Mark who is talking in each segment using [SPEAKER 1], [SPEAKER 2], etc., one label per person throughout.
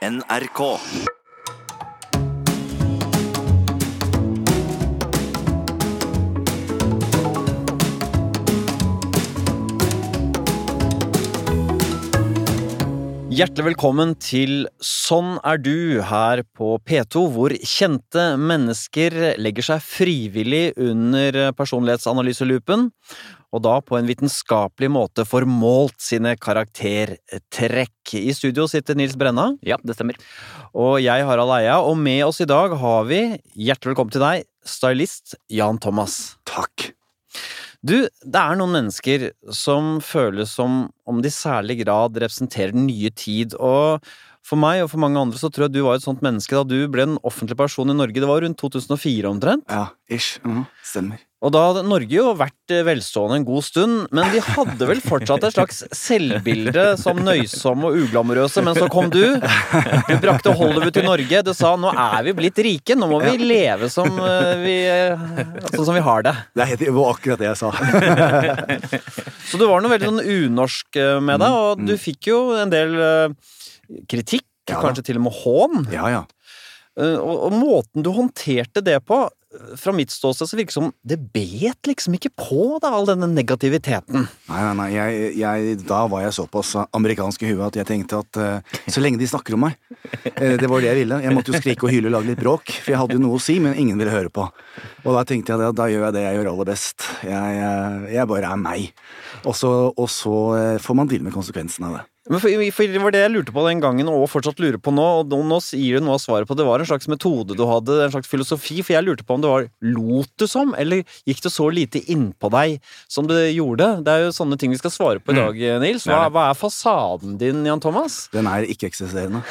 [SPEAKER 1] NRK.
[SPEAKER 2] Hjertelig velkommen til Sånn er du her på P2, hvor kjente mennesker legger seg frivillig under personlighetsanalyselupen, og da på en vitenskapelig måte får målt sine karaktertrekk. I studio sitter Nils Brenna.
[SPEAKER 3] Ja, det stemmer.
[SPEAKER 2] Og jeg, Harald Eia, og med oss i dag har vi, hjertelig velkommen til deg, stylist Jan Thomas.
[SPEAKER 4] Takk.
[SPEAKER 2] Du, det er noen mennesker som føles som om de i særlig grad representerer den nye tid, og for meg og for mange andre så tror jeg du var et sånt menneske da du ble en offentlig person i Norge. Det var rundt 2004 omtrent.
[SPEAKER 4] Ja, ish. Mm, stemmer.
[SPEAKER 2] Og da hadde Norge jo vært eh, velstående en god stund, men de hadde vel fortsatt et slags selvbilde som nøysomme og uglamorøse, men så kom du. Du brakte Hollywood til Norge. Du sa nå er vi blitt rike, nå må vi leve som eh, vi, sånn som vi har det.
[SPEAKER 4] Det, er helt, var akkurat det jeg sa.
[SPEAKER 2] Så du var noe veldig sånn unorsk eh, med deg, og du fikk jo en del eh, kritikk,
[SPEAKER 4] Ja
[SPEAKER 2] kanskje til og med hån.
[SPEAKER 4] Ja, ja.
[SPEAKER 2] Eh, Og, og måten du håndterte det på, eh, fra mitt ståsted, så virker det som det bet liksom ikke på da, all denne negativiteten.
[SPEAKER 4] Nei, nei, nei. Jeg, jeg, da var jeg såpass amerikansk i huet at jeg tenkte at uh, så lenge de snakker om meg uh, Det var det jeg ville. Jeg måtte jo skrike og hyle og lage litt bråk, for jeg hadde jo noe å si, men ingen ville høre på. Og da tenkte jeg at da gjør jeg det jeg gjør aller best. Jeg, eh, jeg bare er meg. Og så, og så får man deale med konsekvensen av det.
[SPEAKER 2] Men for, for Det var det jeg lurte på den gangen, og fortsatt lurer på nå. Og nå, gir du noe av svaret på det. var en slags metode du hadde, en slags filosofi. For jeg lurte på om det var lot du som, eller gikk det så lite innpå deg som det gjorde? Det er jo sånne ting vi skal svare på i dag, Nils. Hva, hva er fasaden din, Jan Thomas?
[SPEAKER 4] Den er ikke-eksisterende.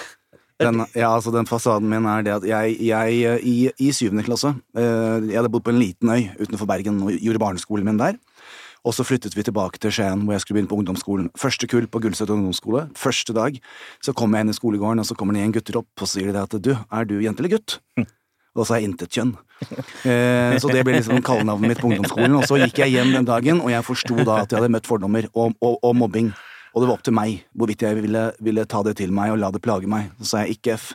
[SPEAKER 4] Den, ja, altså den fasaden min er det at jeg, jeg eh, i, i syvende klasse eh, Jeg hadde bodd på en liten øy utenfor Bergen og gjorde barneskolen min der. Og så flyttet vi tilbake til Skien, hvor jeg skulle begynne på ungdomsskolen. Første kull på Gullset ungdomsskole. Første dag. Så kommer jeg inn i skolegården, og så kommer det en gutter opp og så sier de at du, er du jente eller gutt? Og så er jeg intet kjønn. Eh, så det ble liksom kallenavnet mitt på ungdomsskolen. Og så gikk jeg hjem den dagen, og jeg forsto da at jeg hadde møtt fordommer og, og, og mobbing. Og det var opp til meg hvorvidt jeg ville, ville ta det til meg og la det plage meg. Så sa jeg ikke F.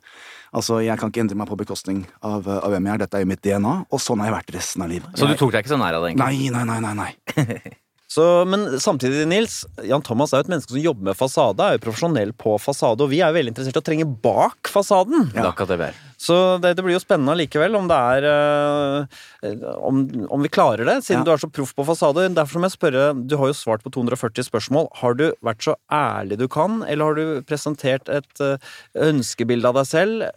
[SPEAKER 4] Altså, Jeg kan ikke endre meg på bekostning av, av hvem jeg er. Dette er jo mitt DNA, og sånn har jeg vært resten av livet.
[SPEAKER 3] Så du tok deg ikke så nær av det, egentlig?
[SPEAKER 4] Nei, nei, nei, nei. nei.
[SPEAKER 2] Så, men samtidig, Nils, Jan Thomas er jo et menneske som jobber med fasade, er jo profesjonell på fasade, og vi er jo veldig interessert i å trenge bak fasaden.
[SPEAKER 3] Er.
[SPEAKER 2] Så det, det blir jo spennende likevel om det er øh, om, om vi klarer det, siden
[SPEAKER 4] Ja.
[SPEAKER 2] du er så proff på fasade. Derfor må jeg spørre, du har jo svart på 240 spørsmål. Har du vært så ærlig du kan, eller har du presentert et øh, ønskebilde av deg selv?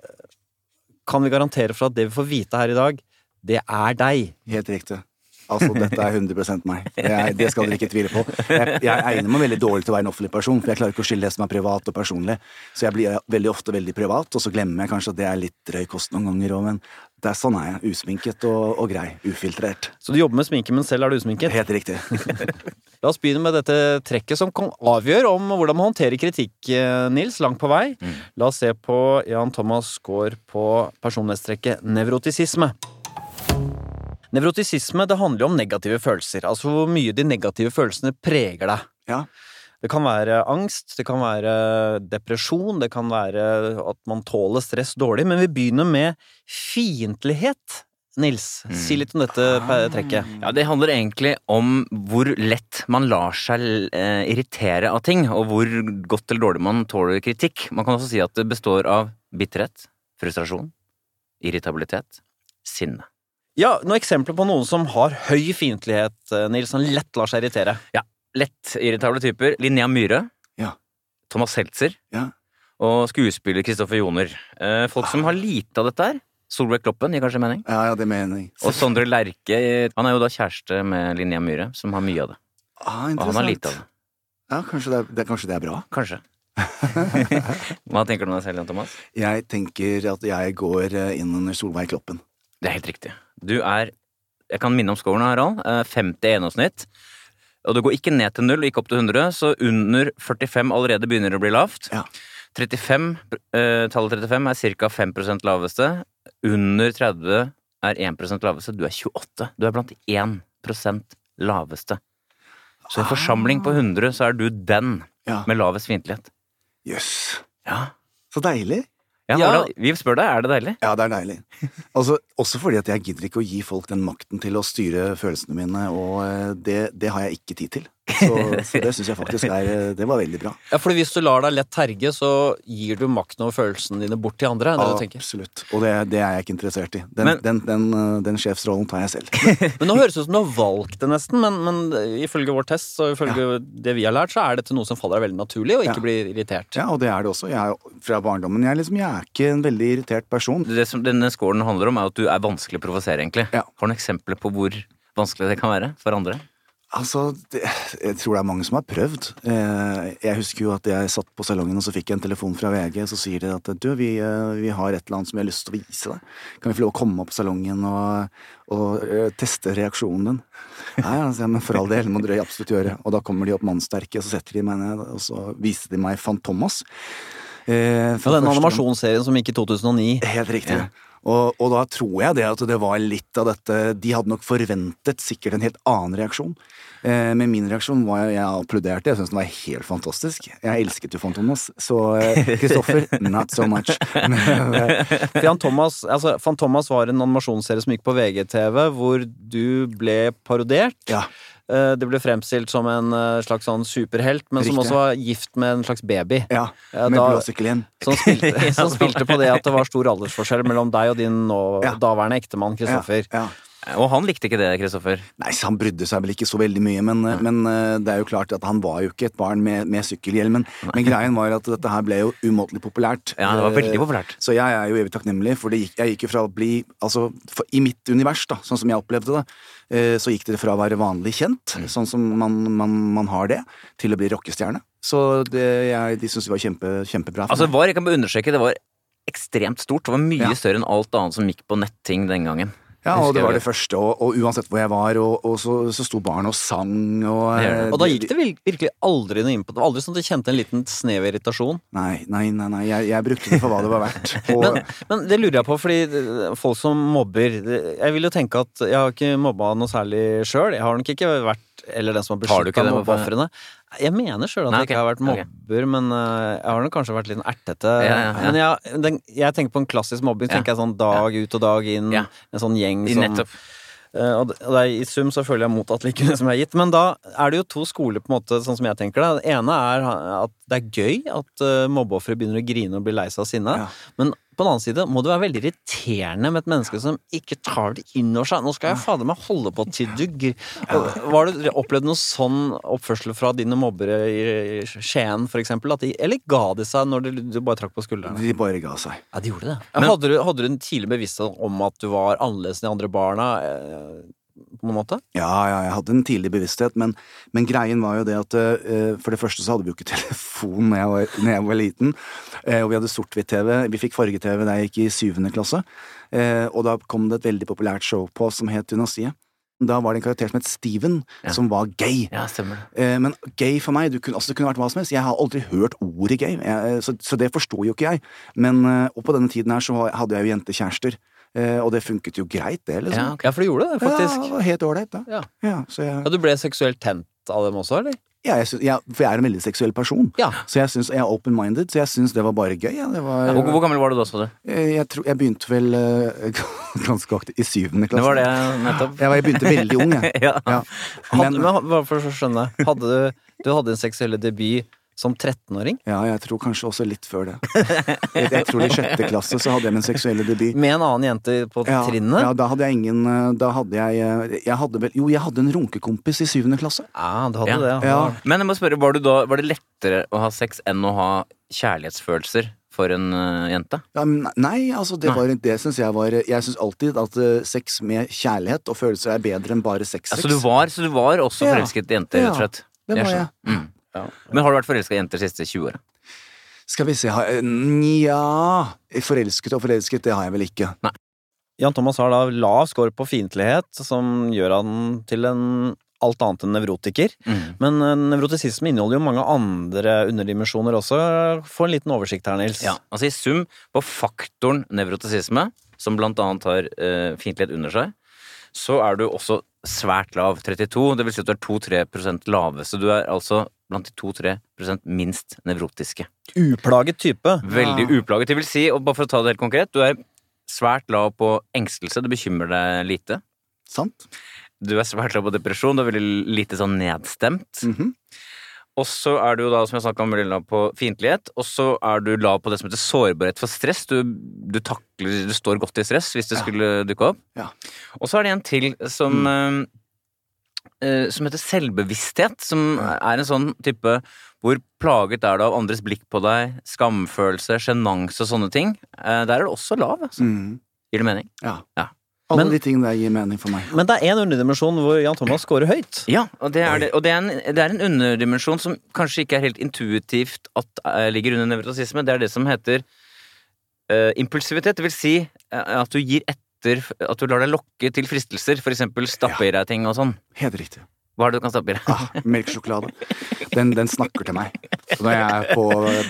[SPEAKER 2] Kan vi garantere for at det vi får vite her i dag, det er deg?
[SPEAKER 4] Helt riktig. Altså, dette er 100 meg. Er, det skal dere ikke tvile på. Jeg, jeg egner meg veldig dårlig til å være en offentlig person, for jeg klarer ikke å skille det som er privat og personlig. Så jeg blir veldig ofte veldig privat, og så glemmer jeg kanskje at det er litt drøy kost noen ganger òg, men det er sånn er jeg. Usminket og, og grei. Ufiltrert.
[SPEAKER 2] Så du jobber med sminke, men selv er du usminket?
[SPEAKER 4] Helt riktig.
[SPEAKER 2] La oss begynne med dette trekket som kan avgjøre om hvordan man håndterer kritikk, eh, Nils, langt på vei. La oss se på Jan Thomas Gaard på personlighetstrekket nevrotisisme. Nevrotisisme det handler jo om negative følelser, altså hvor mye de negative følelsene preger deg.
[SPEAKER 4] Ja.
[SPEAKER 2] Det kan være angst, det kan være depresjon, det kan være at man tåler stress dårlig, men vi begynner med fiendtlighet. Nils, si litt om dette trekket.
[SPEAKER 3] Ja, Det handler egentlig om hvor lett man lar seg eh, irritere av ting, og hvor godt eller dårlig man tåler kritikk. Man kan også si at det består av bitterhet, frustrasjon, irritabilitet, sinne.
[SPEAKER 2] Ja, noen eksempler på noen som har høy fiendtlighet, eh, Nils, som lett lar seg irritere.
[SPEAKER 3] Ja, lett irritable typer. Linnea Myhre.
[SPEAKER 4] Ja.
[SPEAKER 3] Thomas Seltzer.
[SPEAKER 4] Ja.
[SPEAKER 3] Og skuespiller Kristoffer Joner. Eh, folk som har lite av dette her. Solveig Kloppen gir kanskje mening.
[SPEAKER 4] Ja, ja, det mener jeg.
[SPEAKER 3] Og Sondre Lerche. Han er jo da kjæreste med Linnea Myhre, som har mye av det.
[SPEAKER 4] Ah,
[SPEAKER 3] Og han har lite av det.
[SPEAKER 4] Ja, kanskje det, er, det, kanskje det er bra.
[SPEAKER 3] Kanskje. Hva tenker du om deg selv, Jan Thomas?
[SPEAKER 4] Jeg tenker at jeg går eh, inn under Solveig Kloppen.
[SPEAKER 3] Det er helt riktig. Du er Jeg kan minne om scoren, Harald. eh, 50 i gjennomsnitt. Og det går ikke ned til null, ikke opp til 100, så under 45 allerede begynner det å bli lavt.
[SPEAKER 4] Ja.
[SPEAKER 3] 35, eh, Tallet 35 er ca. 5% laveste. Under 30 er 1% laveste. Du er 28. Du er blant 1% laveste. Så i en forsamling på 100 så er du den
[SPEAKER 4] Ja.
[SPEAKER 3] med lavest fiendtlighet.
[SPEAKER 4] Jøss.
[SPEAKER 3] Ja.
[SPEAKER 4] Så deilig.
[SPEAKER 3] Ja,
[SPEAKER 2] Ja.
[SPEAKER 3] hvordan- Vi spør deg, er det deilig?
[SPEAKER 4] Ja, det er deilig. Altså, også fordi at jeg gidder ikke å gi folk den makten til å styre følelsene mine, og eh, det, det har jeg ikke tid til. Så, så det syns jeg faktisk er eh, Det var veldig bra.
[SPEAKER 2] Ja, for hvis du lar deg lett terge, så gir du makten over følelsene dine bort til andre. det du.
[SPEAKER 4] Absolutt. Og det, det er jeg ikke interessert i. Den,
[SPEAKER 3] Men-
[SPEAKER 4] den, den, eh, den sjefsrollen tar jeg selv.
[SPEAKER 2] Men nå høres det ut som du har valgt det nesten, men, men ifølge vår test og ifølge det vi har lært, så er dette noe som faller deg veldig naturlig, og ikke
[SPEAKER 4] Ja.
[SPEAKER 2] blir irritert.
[SPEAKER 4] Ja, og det er det også. Jeg er fra barndommen. Jeg er, liksom, jeg er ikke en veldig irritert person.
[SPEAKER 3] Det som denne scoren handler om, er at du er vanskelig å provosere, egentlig.
[SPEAKER 4] Ja.
[SPEAKER 3] Har du noen eksempler på hvor vanskelig det kan være for andre?
[SPEAKER 4] Altså, det, jeg tror det er mange som har prøvd. Eh, jeg husker jo at jeg satt på salongen, og så fikk jeg en telefon fra VG. Så sier de at du, vi, eh, vi har et eller annet som jeg har lyst til å vise deg. Kan vi få lov å komme opp på salongen og, og eh, teste reaksjonen din? Nei, altså, men for all del, må dere absolutt gjøre. Og da kommer de opp mannsterke, så setter de meg ned, og så viser de meg Fantomas. Eh,
[SPEAKER 2] Ja, den animasjonsserien som gikk i 2009.
[SPEAKER 4] Helt riktig. Og, og da tror jeg det at det var litt av dette De hadde nok forventet sikkert en helt annen reaksjon. Eh, men min reaksjon var jeg applauderte. Jeg syntes den var helt fantastisk. Jeg elsket jo Fantomas. Så eh, Kristoffer, not so much. Eh,
[SPEAKER 2] For Jan Thomas, altså, Fantomas var en animasjonsserie som gikk på VGTV, hvor du ble parodert.
[SPEAKER 4] ja,
[SPEAKER 2] Eh, Det ble fremstilt som en eh, slags sånn superhelt, men som også var gift med en slags baby.
[SPEAKER 4] ja,
[SPEAKER 2] Ja,
[SPEAKER 4] med blåsykkelen.
[SPEAKER 2] Som spilte, som spilte på det at det var stor aldersforskjell mellom deg og din nå,
[SPEAKER 4] Ja.
[SPEAKER 2] daværende ektemann Kristoffer.
[SPEAKER 4] Ja, ja.
[SPEAKER 3] Og han likte ikke det, Kristoffer.
[SPEAKER 4] Nei, så han brydde seg vel ikke så veldig mye, men, men eh, det er jo klart at han var jo ikke et barn med, med sykkelhjelm. Men, men greien var at dette her ble jo umåtelig populært.
[SPEAKER 3] Ja, det var veldig
[SPEAKER 4] Eh,
[SPEAKER 3] populært.
[SPEAKER 4] Så jeg er jo evig takknemlig, for det gikk, jeg gikk jo fra å bli Altså, for, i mitt univers, da, sånn som jeg opplevde det, eh, så gikk det fra å være vanlig kjent,
[SPEAKER 3] Mm.
[SPEAKER 4] sånn som man, man, man har det, til å bli rockestjerne. Så det, jeg, de syntes det var kjempe, kjempebra.
[SPEAKER 3] Altså, var, jeg kan bare understreke, det var ekstremt stort. Det var mye
[SPEAKER 4] Ja.
[SPEAKER 3] større enn alt annet som gikk på netting den gangen.
[SPEAKER 4] Ja, og det var
[SPEAKER 3] det.
[SPEAKER 4] første, og, og uansett hvor jeg var, og, og så, så sto barn og sang, og
[SPEAKER 3] Det det.
[SPEAKER 4] eh,
[SPEAKER 2] Og da gikk det virkelig aldri noe inn på det. Var Aldri sånn at du kjente en liten snev irritasjon.
[SPEAKER 4] Nei, nei, nei, nei. Jeg, jeg brukte det for hva det var verdt.
[SPEAKER 2] Men, men det lurer jeg på, fordi eh, folk som mobber Jeg vil jo tenke at jeg har ikke mobba noe særlig sjøl. Jeg har nok ikke vært eller den som har beskytta mobbeofrene. Jeg mener sjøl at
[SPEAKER 3] Nei,
[SPEAKER 2] jeg ikke har vært
[SPEAKER 3] mobber,
[SPEAKER 2] mobber, men uh, jeg har nok kanskje vært litt ertete.
[SPEAKER 3] Ja, ja, ja.
[SPEAKER 2] Men jeg, den, jeg tenker på en klassisk mobbing,
[SPEAKER 3] Ja.
[SPEAKER 2] tenker jeg sånn dag ut og dag inn. En sånn gjeng som
[SPEAKER 3] Nettopp.
[SPEAKER 2] Uh, Og det- og det er, I sum så føler jeg mottatt like mye som har gitt. Men da er det jo to skoler, på en måte, sånn som jeg tenker det. Det ene er at det er gøy at uh, mobbeofre begynner å grine og bli lei seg av sinne. Men på den annen side må det være veldig irriterende med et menneske som ikke tar det inn over seg. Nå skal jeg fader meg holde på til du Har du Var det opplevd noe sånn oppførsel fra dine mobbere i Skien, for eksempel? At de, eller ga de seg når du, du bare trakk på skuldrene?
[SPEAKER 4] de bare ga seg.
[SPEAKER 2] Ja, de gjorde det. hadde, du, hadde du en tidlig bevissthet om at du var annerledes enn de andre barna? På noen måte?
[SPEAKER 4] Ja, ja, jeg hadde en tidlig bevissthet, men, men greien var jo det at uh, for det første så hadde vi jo ikke telefon når jeg jeg var liten, uh, og vi hadde sort-hvitt-TV. Vi fikk farge-TV da jeg gikk i syvende klasse, uh, og da kom det et veldig populært show på som het Dynastiet. Da var det en karakter som het Steven,
[SPEAKER 3] Ja.
[SPEAKER 4] som var gay.
[SPEAKER 3] Ja.
[SPEAKER 4] Eh, Men gay for meg, du kunne, altså det kunne vært hva som helst. Jeg har aldri hørt ordet gay, jeg, så, så det forsto jo ikke jeg. Men, og på denne tiden her så hadde jeg jo jentekjærester, og det funket jo greit, det,
[SPEAKER 3] Ja, okay.
[SPEAKER 2] Ja, for det gjorde det, faktisk.
[SPEAKER 4] Ja, det var helt ålreit, da.
[SPEAKER 2] Ja.
[SPEAKER 4] Ja, så jeg,
[SPEAKER 2] Ja, Du ble seksuelt tent av dem også, eller?
[SPEAKER 4] ja, jeg, synes, jeg, for jeg er en veldig seksuell person.
[SPEAKER 2] Ja.
[SPEAKER 4] Så jeg, synes, jeg er open-minded, så jeg syns det var bare gøy. Ja. Det var,
[SPEAKER 3] Hvor, hvor gammel var du da, sa du?
[SPEAKER 4] jeg, jeg, tror, jeg begynte vel uh, ganske aktivt i syvende klasse.
[SPEAKER 3] Det var det, nettopp.
[SPEAKER 4] Jeg, begynte veldig ung, jeg.
[SPEAKER 3] ja.
[SPEAKER 4] Ja.
[SPEAKER 2] Hadde,
[SPEAKER 4] Men,
[SPEAKER 2] men, bare for å skjønne, hadde du, du hadde en seksuelle debut som 13-åring?
[SPEAKER 4] ja, jeg tror kanskje også litt før det. Jeg, jeg tror i sjette klasse så hadde jeg min seksuelle debut.
[SPEAKER 2] Med en annen jente på
[SPEAKER 4] Ja,
[SPEAKER 2] trinnet?
[SPEAKER 4] ja, da hadde jeg ingen eh, Da hadde jeg eh, Jeg hadde vel Jo, jeg hadde en runkekompis i syvende klasse.
[SPEAKER 2] Ja, du hadde
[SPEAKER 3] Ja.
[SPEAKER 2] det, ja.
[SPEAKER 4] Ja.
[SPEAKER 3] Men jeg må spørre, var, du da, var det lettere å ha sex enn å ha kjærlighetsfølelser for en eh, jente?
[SPEAKER 4] Ja, nei, altså det, var, det syns jeg var Jeg syns alltid at sex med kjærlighet og følelser er bedre enn bare
[SPEAKER 3] sex-sex. så, du var, så du var også forelsket i jenter, rett og slett?
[SPEAKER 4] det var
[SPEAKER 3] jeg. Mm.
[SPEAKER 2] Ja.
[SPEAKER 3] Men har du vært forelska i jenter de siste 20 åra?
[SPEAKER 4] Skal vi se har Nja Forelsket og forelsket, det har jeg vel ikke.
[SPEAKER 2] Jan Thomas har da lav score på fiendtlighet, som gjør han til en alt annet enn nevrotiker.
[SPEAKER 3] Mm.
[SPEAKER 2] Men eh, nevrotisisme inneholder jo mange andre underdimensjoner også. Få en liten oversikt her, Nils.
[SPEAKER 3] Ja, altså I sum på faktoren nevrotisisme, som blant annet har uh, fiendtlighet under seg, så er du også svært lav, 32. Det vil si at du er 2-3% laveste. Du er altså blant de 2-3% minst nevrotiske.
[SPEAKER 2] Uplaget type.
[SPEAKER 3] Veldig uplaget. Det vil si, og bare for å ta det helt konkret, du er svært lav på engstelse, det bekymrer deg lite.
[SPEAKER 4] Sant?
[SPEAKER 3] Du er svært lav på depresjon, du er veldig lite sånn nedstemt.
[SPEAKER 4] Mhm.
[SPEAKER 3] Og så er du jo da, som jeg snakka om, veldig lav på fiendtlighet. Og så er du lav på det som heter sårbarhet for stress. Du, du takler Du står godt i stress hvis det
[SPEAKER 4] Ja.
[SPEAKER 3] skulle dukke opp.
[SPEAKER 4] Ja.
[SPEAKER 3] Og så er det en til som eh, eh, Som heter selvbevissthet. Som er en sånn type hvor plaget er du av andres blikk på deg, skamfølelse, sjenanse og sånne ting. Eh, der er det også lav. Altså.
[SPEAKER 4] Mm.
[SPEAKER 3] Gir det mening?
[SPEAKER 4] Ja.
[SPEAKER 3] Ja.
[SPEAKER 4] Alle
[SPEAKER 2] Men-
[SPEAKER 4] de tingene der gir mening for meg.
[SPEAKER 2] Men det er én underdimensjon hvor Jan Thomas scorer høyt.
[SPEAKER 3] Ja, og det er, det, og det er, en, det er en underdimensjon som kanskje ikke er helt intuitivt at eh, ligger under nevrosisme. Det er det som heter uh, impulsivitet. Det vil si eh, at du gir etter At du lar deg lokke til fristelser. Eksempel stappe i deg ting og sånn.
[SPEAKER 4] Helt riktig.
[SPEAKER 3] Hva er det du kan stappe i deg?
[SPEAKER 4] Ah, Melkesjokolade. Den, den snakker til meg når jeg er på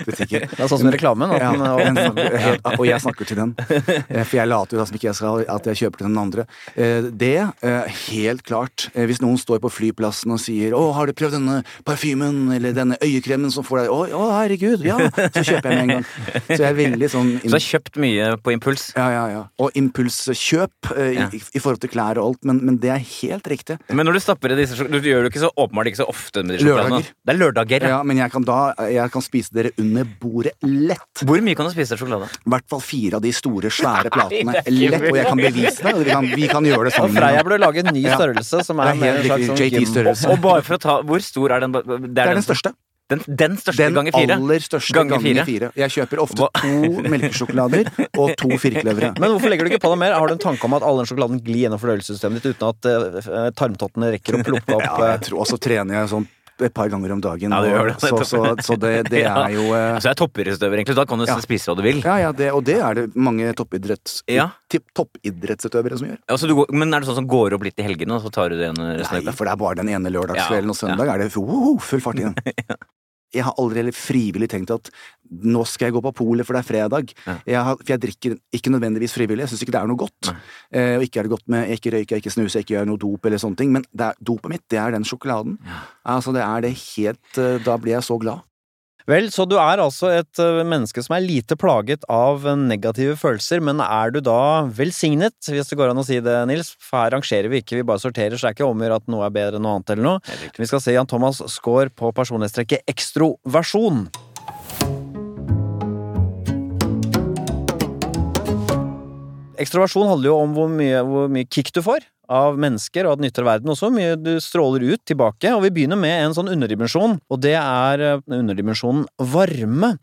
[SPEAKER 4] butikken.
[SPEAKER 2] Det er sånn som i reklamen.
[SPEAKER 4] Ja,
[SPEAKER 2] den,
[SPEAKER 4] den, og jeg snakker til den. Eh, For jeg later jo som ikke jeg skal at jeg kjøper til den andre. Eh, Det, eh, helt klart. eh, Hvis noen står på flyplassen og sier 'Å, har du prøvd denne parfymen eller denne øyekremen som får deg Å, å herregud, ja! Så kjøper jeg med en gang. Så jeg er veldig sånn
[SPEAKER 3] Så du har kjøpt mye på impuls.
[SPEAKER 4] ja, ja, ja. Og impulskjøp i, i forhold til klær og alt, men, men det er helt riktig.
[SPEAKER 3] Men når du stapper i disse Du gjør det ikke så åpenbart ikke så ofte med de sjokoladene.
[SPEAKER 4] Lørdager.
[SPEAKER 3] Det er lørdager, ja.
[SPEAKER 4] Men jeg kan da jeg kan spise dere under bordet lett.
[SPEAKER 3] Hvor mye kan du spise sjokolade?
[SPEAKER 4] I hvert fall fire av de store, svære platene.
[SPEAKER 3] er
[SPEAKER 4] Lett, og jeg kan bevise det. Vi kan, vi kan gjøre det
[SPEAKER 2] og
[SPEAKER 4] sammen.
[SPEAKER 2] Freia burde lage en ny størrelse som
[SPEAKER 4] Det
[SPEAKER 2] er
[SPEAKER 4] er
[SPEAKER 2] mer en slags sånn.
[SPEAKER 4] JT-størrelse.
[SPEAKER 3] Og bare for å ta Hvor stor er den? Det er,
[SPEAKER 4] Det er den største.
[SPEAKER 3] Den, den største
[SPEAKER 4] Den
[SPEAKER 3] ganger fire?
[SPEAKER 4] Den aller største
[SPEAKER 3] Ganger
[SPEAKER 4] gange
[SPEAKER 3] fire.
[SPEAKER 4] Jeg kjøper ofte
[SPEAKER 3] Hva-
[SPEAKER 4] to melkesjokolader og to firkløvere.
[SPEAKER 2] Men hvorfor legger du ikke på deg mer? Har du en tanke om at all den sjokoladen glir gjennom fordøyelsessystemet ditt uten at uh, tarmtottene rekker å plukke opp
[SPEAKER 4] Ja,
[SPEAKER 2] eh,
[SPEAKER 4] jeg tror, også trener jeg sånn et par ganger om dagen.
[SPEAKER 3] Ja, det det.
[SPEAKER 4] Så, så, så det, det
[SPEAKER 3] Ja.
[SPEAKER 4] er jo eh,
[SPEAKER 3] Så jeg er toppidrettsutøver, egentlig. Da kan du
[SPEAKER 4] Ja.
[SPEAKER 3] spise hva du vil.
[SPEAKER 4] Ja, ja, det, og det er det mange toppidretts,
[SPEAKER 3] Ja.
[SPEAKER 4] toppidrettsutøvere som gjør.
[SPEAKER 3] Altså, du går, men er det sånn som går opp litt i helgene, og så tar du det resten
[SPEAKER 4] Nei, for det er bare den ene lørdagskvelden,
[SPEAKER 3] Ja,
[SPEAKER 4] og søndag er det woho, full fart igjen. Jeg har aldri heller frivillig tenkt at nå skal jeg gå på polet, for det er fredag.
[SPEAKER 3] Ja.
[SPEAKER 4] Jeg har, for jeg drikker ikke nødvendigvis frivillig, jeg syns ikke det er noe godt. Eh, og ikke er det godt med Jeg ikke røyker, jeg ikke snuser, jeg ikke gjør noe dop eller sånne ting, men er, dopet mitt, det er den sjokoladen. Altså, det er det helt eh, Da blir jeg så glad.
[SPEAKER 2] Vel, så du er altså et eh, menneske som er lite plaget av negative følelser, men er du da velsignet, hvis det går an å si det, Nils? For her rangerer vi ikke, vi bare sorterer, så det er ikke om å gjøre at noe er bedre enn noe annet eller noe. Vi skal se Jan Thomas score på personlighetstrekket ekstroversjon. Ekstroversjon handler jo om hvor mye, hvor mye kick du får av mennesker og at den ytre verden også, mye du stråler ut tilbake. Og vi begynner med en sånn underdimensjon, og det er eh, underdimensjonen varme.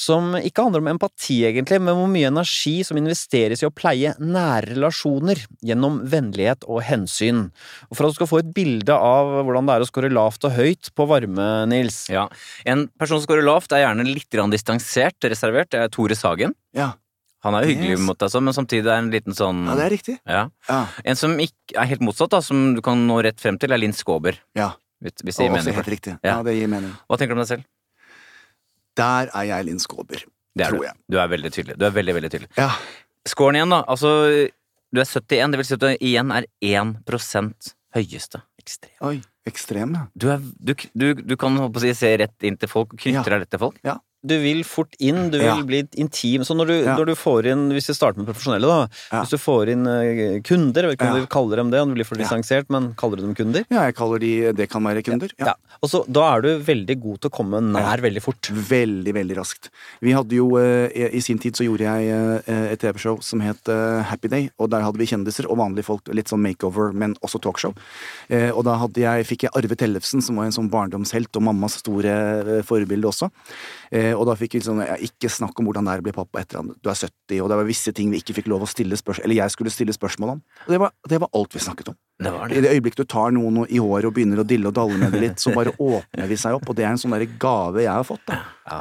[SPEAKER 2] Som ikke handler om empati, egentlig, men hvor mye energi som investeres i å pleie nære relasjoner gjennom vennlighet og hensyn. Og For at du skal få et bilde av hvordan det er å score lavt og høyt på varme, Nils.
[SPEAKER 3] Ja. En person som scorer lavt, er gjerne litt distansert, reservert. Det er Tore Sagen.
[SPEAKER 4] Ja,
[SPEAKER 3] Han er jo hyggelig
[SPEAKER 4] Yes.
[SPEAKER 3] mot deg, sånn, men samtidig er en liten sånn
[SPEAKER 4] ja det er riktig.
[SPEAKER 3] Ja.
[SPEAKER 4] Ja,
[SPEAKER 3] En som ikke er helt motsatt, da, som du kan nå rett frem til, er Linn Skåber.
[SPEAKER 4] ja.
[SPEAKER 3] Hvis hvis det
[SPEAKER 4] Og
[SPEAKER 3] gir
[SPEAKER 4] også
[SPEAKER 3] mening.
[SPEAKER 4] helt riktig.
[SPEAKER 3] Ja.
[SPEAKER 4] Ja, det gir mening.
[SPEAKER 3] Hva tenker du om deg selv?
[SPEAKER 4] Der er jeg Linn Skåber,
[SPEAKER 3] er
[SPEAKER 4] tror jeg.
[SPEAKER 3] Du er veldig tydelig. Du er veldig, veldig tydelig.
[SPEAKER 4] Ja.
[SPEAKER 3] Scoren igjen, da. Altså, du er 71, det vil si at du igjen er 1 høyeste. Ekstrem.
[SPEAKER 4] Oi, ekstrem, ja.
[SPEAKER 3] Du, er, du, du, du kan håpe å si, se rett inn til folk, knytter
[SPEAKER 4] Ja.
[SPEAKER 3] deg rett til folk.
[SPEAKER 2] Du vil fort inn, du vil
[SPEAKER 4] Ja.
[SPEAKER 2] bli intim. Så når du,
[SPEAKER 4] Ja.
[SPEAKER 2] når du får inn, hvis vi starter med profesjonelle, da.
[SPEAKER 4] Ja.
[SPEAKER 2] Hvis du får inn eh, kunder, jeg vet ikke om du kaller dem det, om du blir for distansert, men kaller du dem kunder?
[SPEAKER 4] Ja, jeg kaller de Det kan være kunder.
[SPEAKER 2] Ja. Og så, da er du veldig god til å komme nær veldig fort.
[SPEAKER 4] Veldig, veldig raskt. Vi hadde jo, eh, I sin tid så gjorde jeg eh, et TV-show som het Happy Day, og der hadde vi kjendiser og vanlige folk. Litt sånn makeover, men også talkshow. Og da jeg, fikk jeg Arve Tellefsen, som var en sånn barndomshelt og mammas store forbilde også. Eh, Og da fikk vi sånn Ikke snakk om hvordan det er å bli pappa etter at du er 70, og det var visse ting vi ikke fikk lov å stille spørsmål Eller jeg skulle stille spørsmål om. Og det var, det var alt vi snakket om.
[SPEAKER 3] Det var
[SPEAKER 4] I
[SPEAKER 3] det.
[SPEAKER 4] øyeblikket du tar noen i håret og begynner å dille og dalle med det litt, så bare åpner vi seg opp, og det er en sånn gave jeg har fått, da.
[SPEAKER 2] Ja.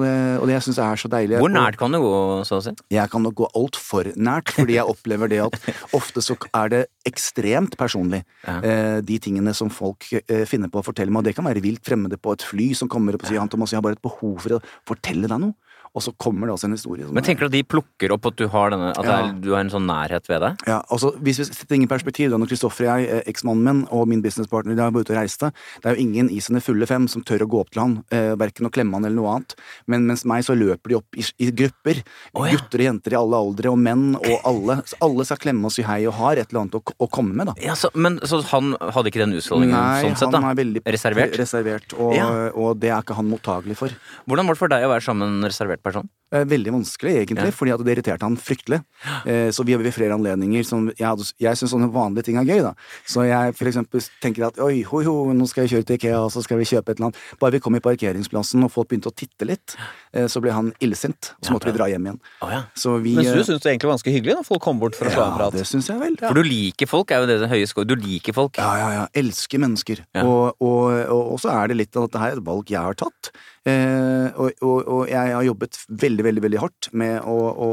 [SPEAKER 4] Det, og det jeg syns er så deilig.
[SPEAKER 3] Hvor nært kan du gå, så å si?
[SPEAKER 4] Jeg kan nok gå altfor nært, fordi jeg opplever det at ofte så er det ekstremt personlig,
[SPEAKER 3] Ja.
[SPEAKER 4] eh, de tingene som folk eh, finner på å fortelle meg. Og det kan være vilt fremmede på et fly som kommer opp og sier han Thomas, jeg har bare et behov for å fortelle deg noe. Og så kommer det også en historie.
[SPEAKER 3] Men
[SPEAKER 4] er-
[SPEAKER 3] tenker du at de plukker opp at du har, denne, at
[SPEAKER 4] Ja.
[SPEAKER 3] er, du har en sånn nærhet ved deg?
[SPEAKER 4] Ja, altså Hvis vi setter ting i perspektiv, da når Kristoffer og jeg, eh, eksmannen min og min businesspartner de har vært ute og reiste, det er jo ingen i sine fulle fem som tør å gå opp til han, eh, verken å klemme han eller noe annet. Men mens meg så løper de opp i, i grupper.
[SPEAKER 3] Oh, ja.
[SPEAKER 4] Gutter og jenter i alle aldre, og menn og alle. Så alle skal klemme og si hei og har et eller annet å, å komme med, da.
[SPEAKER 3] Ja, så, men så han hadde ikke den utstrålingen sånn sett, da?
[SPEAKER 4] Nei, han er veldig
[SPEAKER 3] Reservert?
[SPEAKER 4] reservert og, og det er ikke han mottagelig for.
[SPEAKER 3] Hvordan var det for deg å være sammen reservert person?
[SPEAKER 4] Eh, Veldig vanskelig, egentlig,
[SPEAKER 3] Ja.
[SPEAKER 4] fordi at det irriterte han fryktelig. Eh, så vi har ved flere anledninger som Jeg, hadde- jeg syns sånne vanlige ting er gøy, da. Så jeg for eksempel tenker at oi, ho, ho, nå skal jeg kjøre til Ikea, og så skal vi kjøpe et eller annet. Bare vi kom i parkeringsplassen og folk begynte å titte litt, eh, så ble han illsint. Så
[SPEAKER 3] Ja,
[SPEAKER 4] måtte vi dra hjem igjen.
[SPEAKER 3] Oh, ja.
[SPEAKER 4] Så vi
[SPEAKER 2] Mens du syns det egentlig var ganske hyggelig når folk kom bort for å slå en prat?
[SPEAKER 4] Ja, det syns jeg vel.
[SPEAKER 3] For du liker folk, er jo det den høye skåren. Du liker folk.
[SPEAKER 4] Ja, ja, ja. Elsker mennesker.
[SPEAKER 3] Ja.
[SPEAKER 4] Og, og, og, og så er det litt av at dette her er et valg jeg har tatt. Eh, og, og, og jeg har jobbet veldig, veldig veldig hardt med å, å,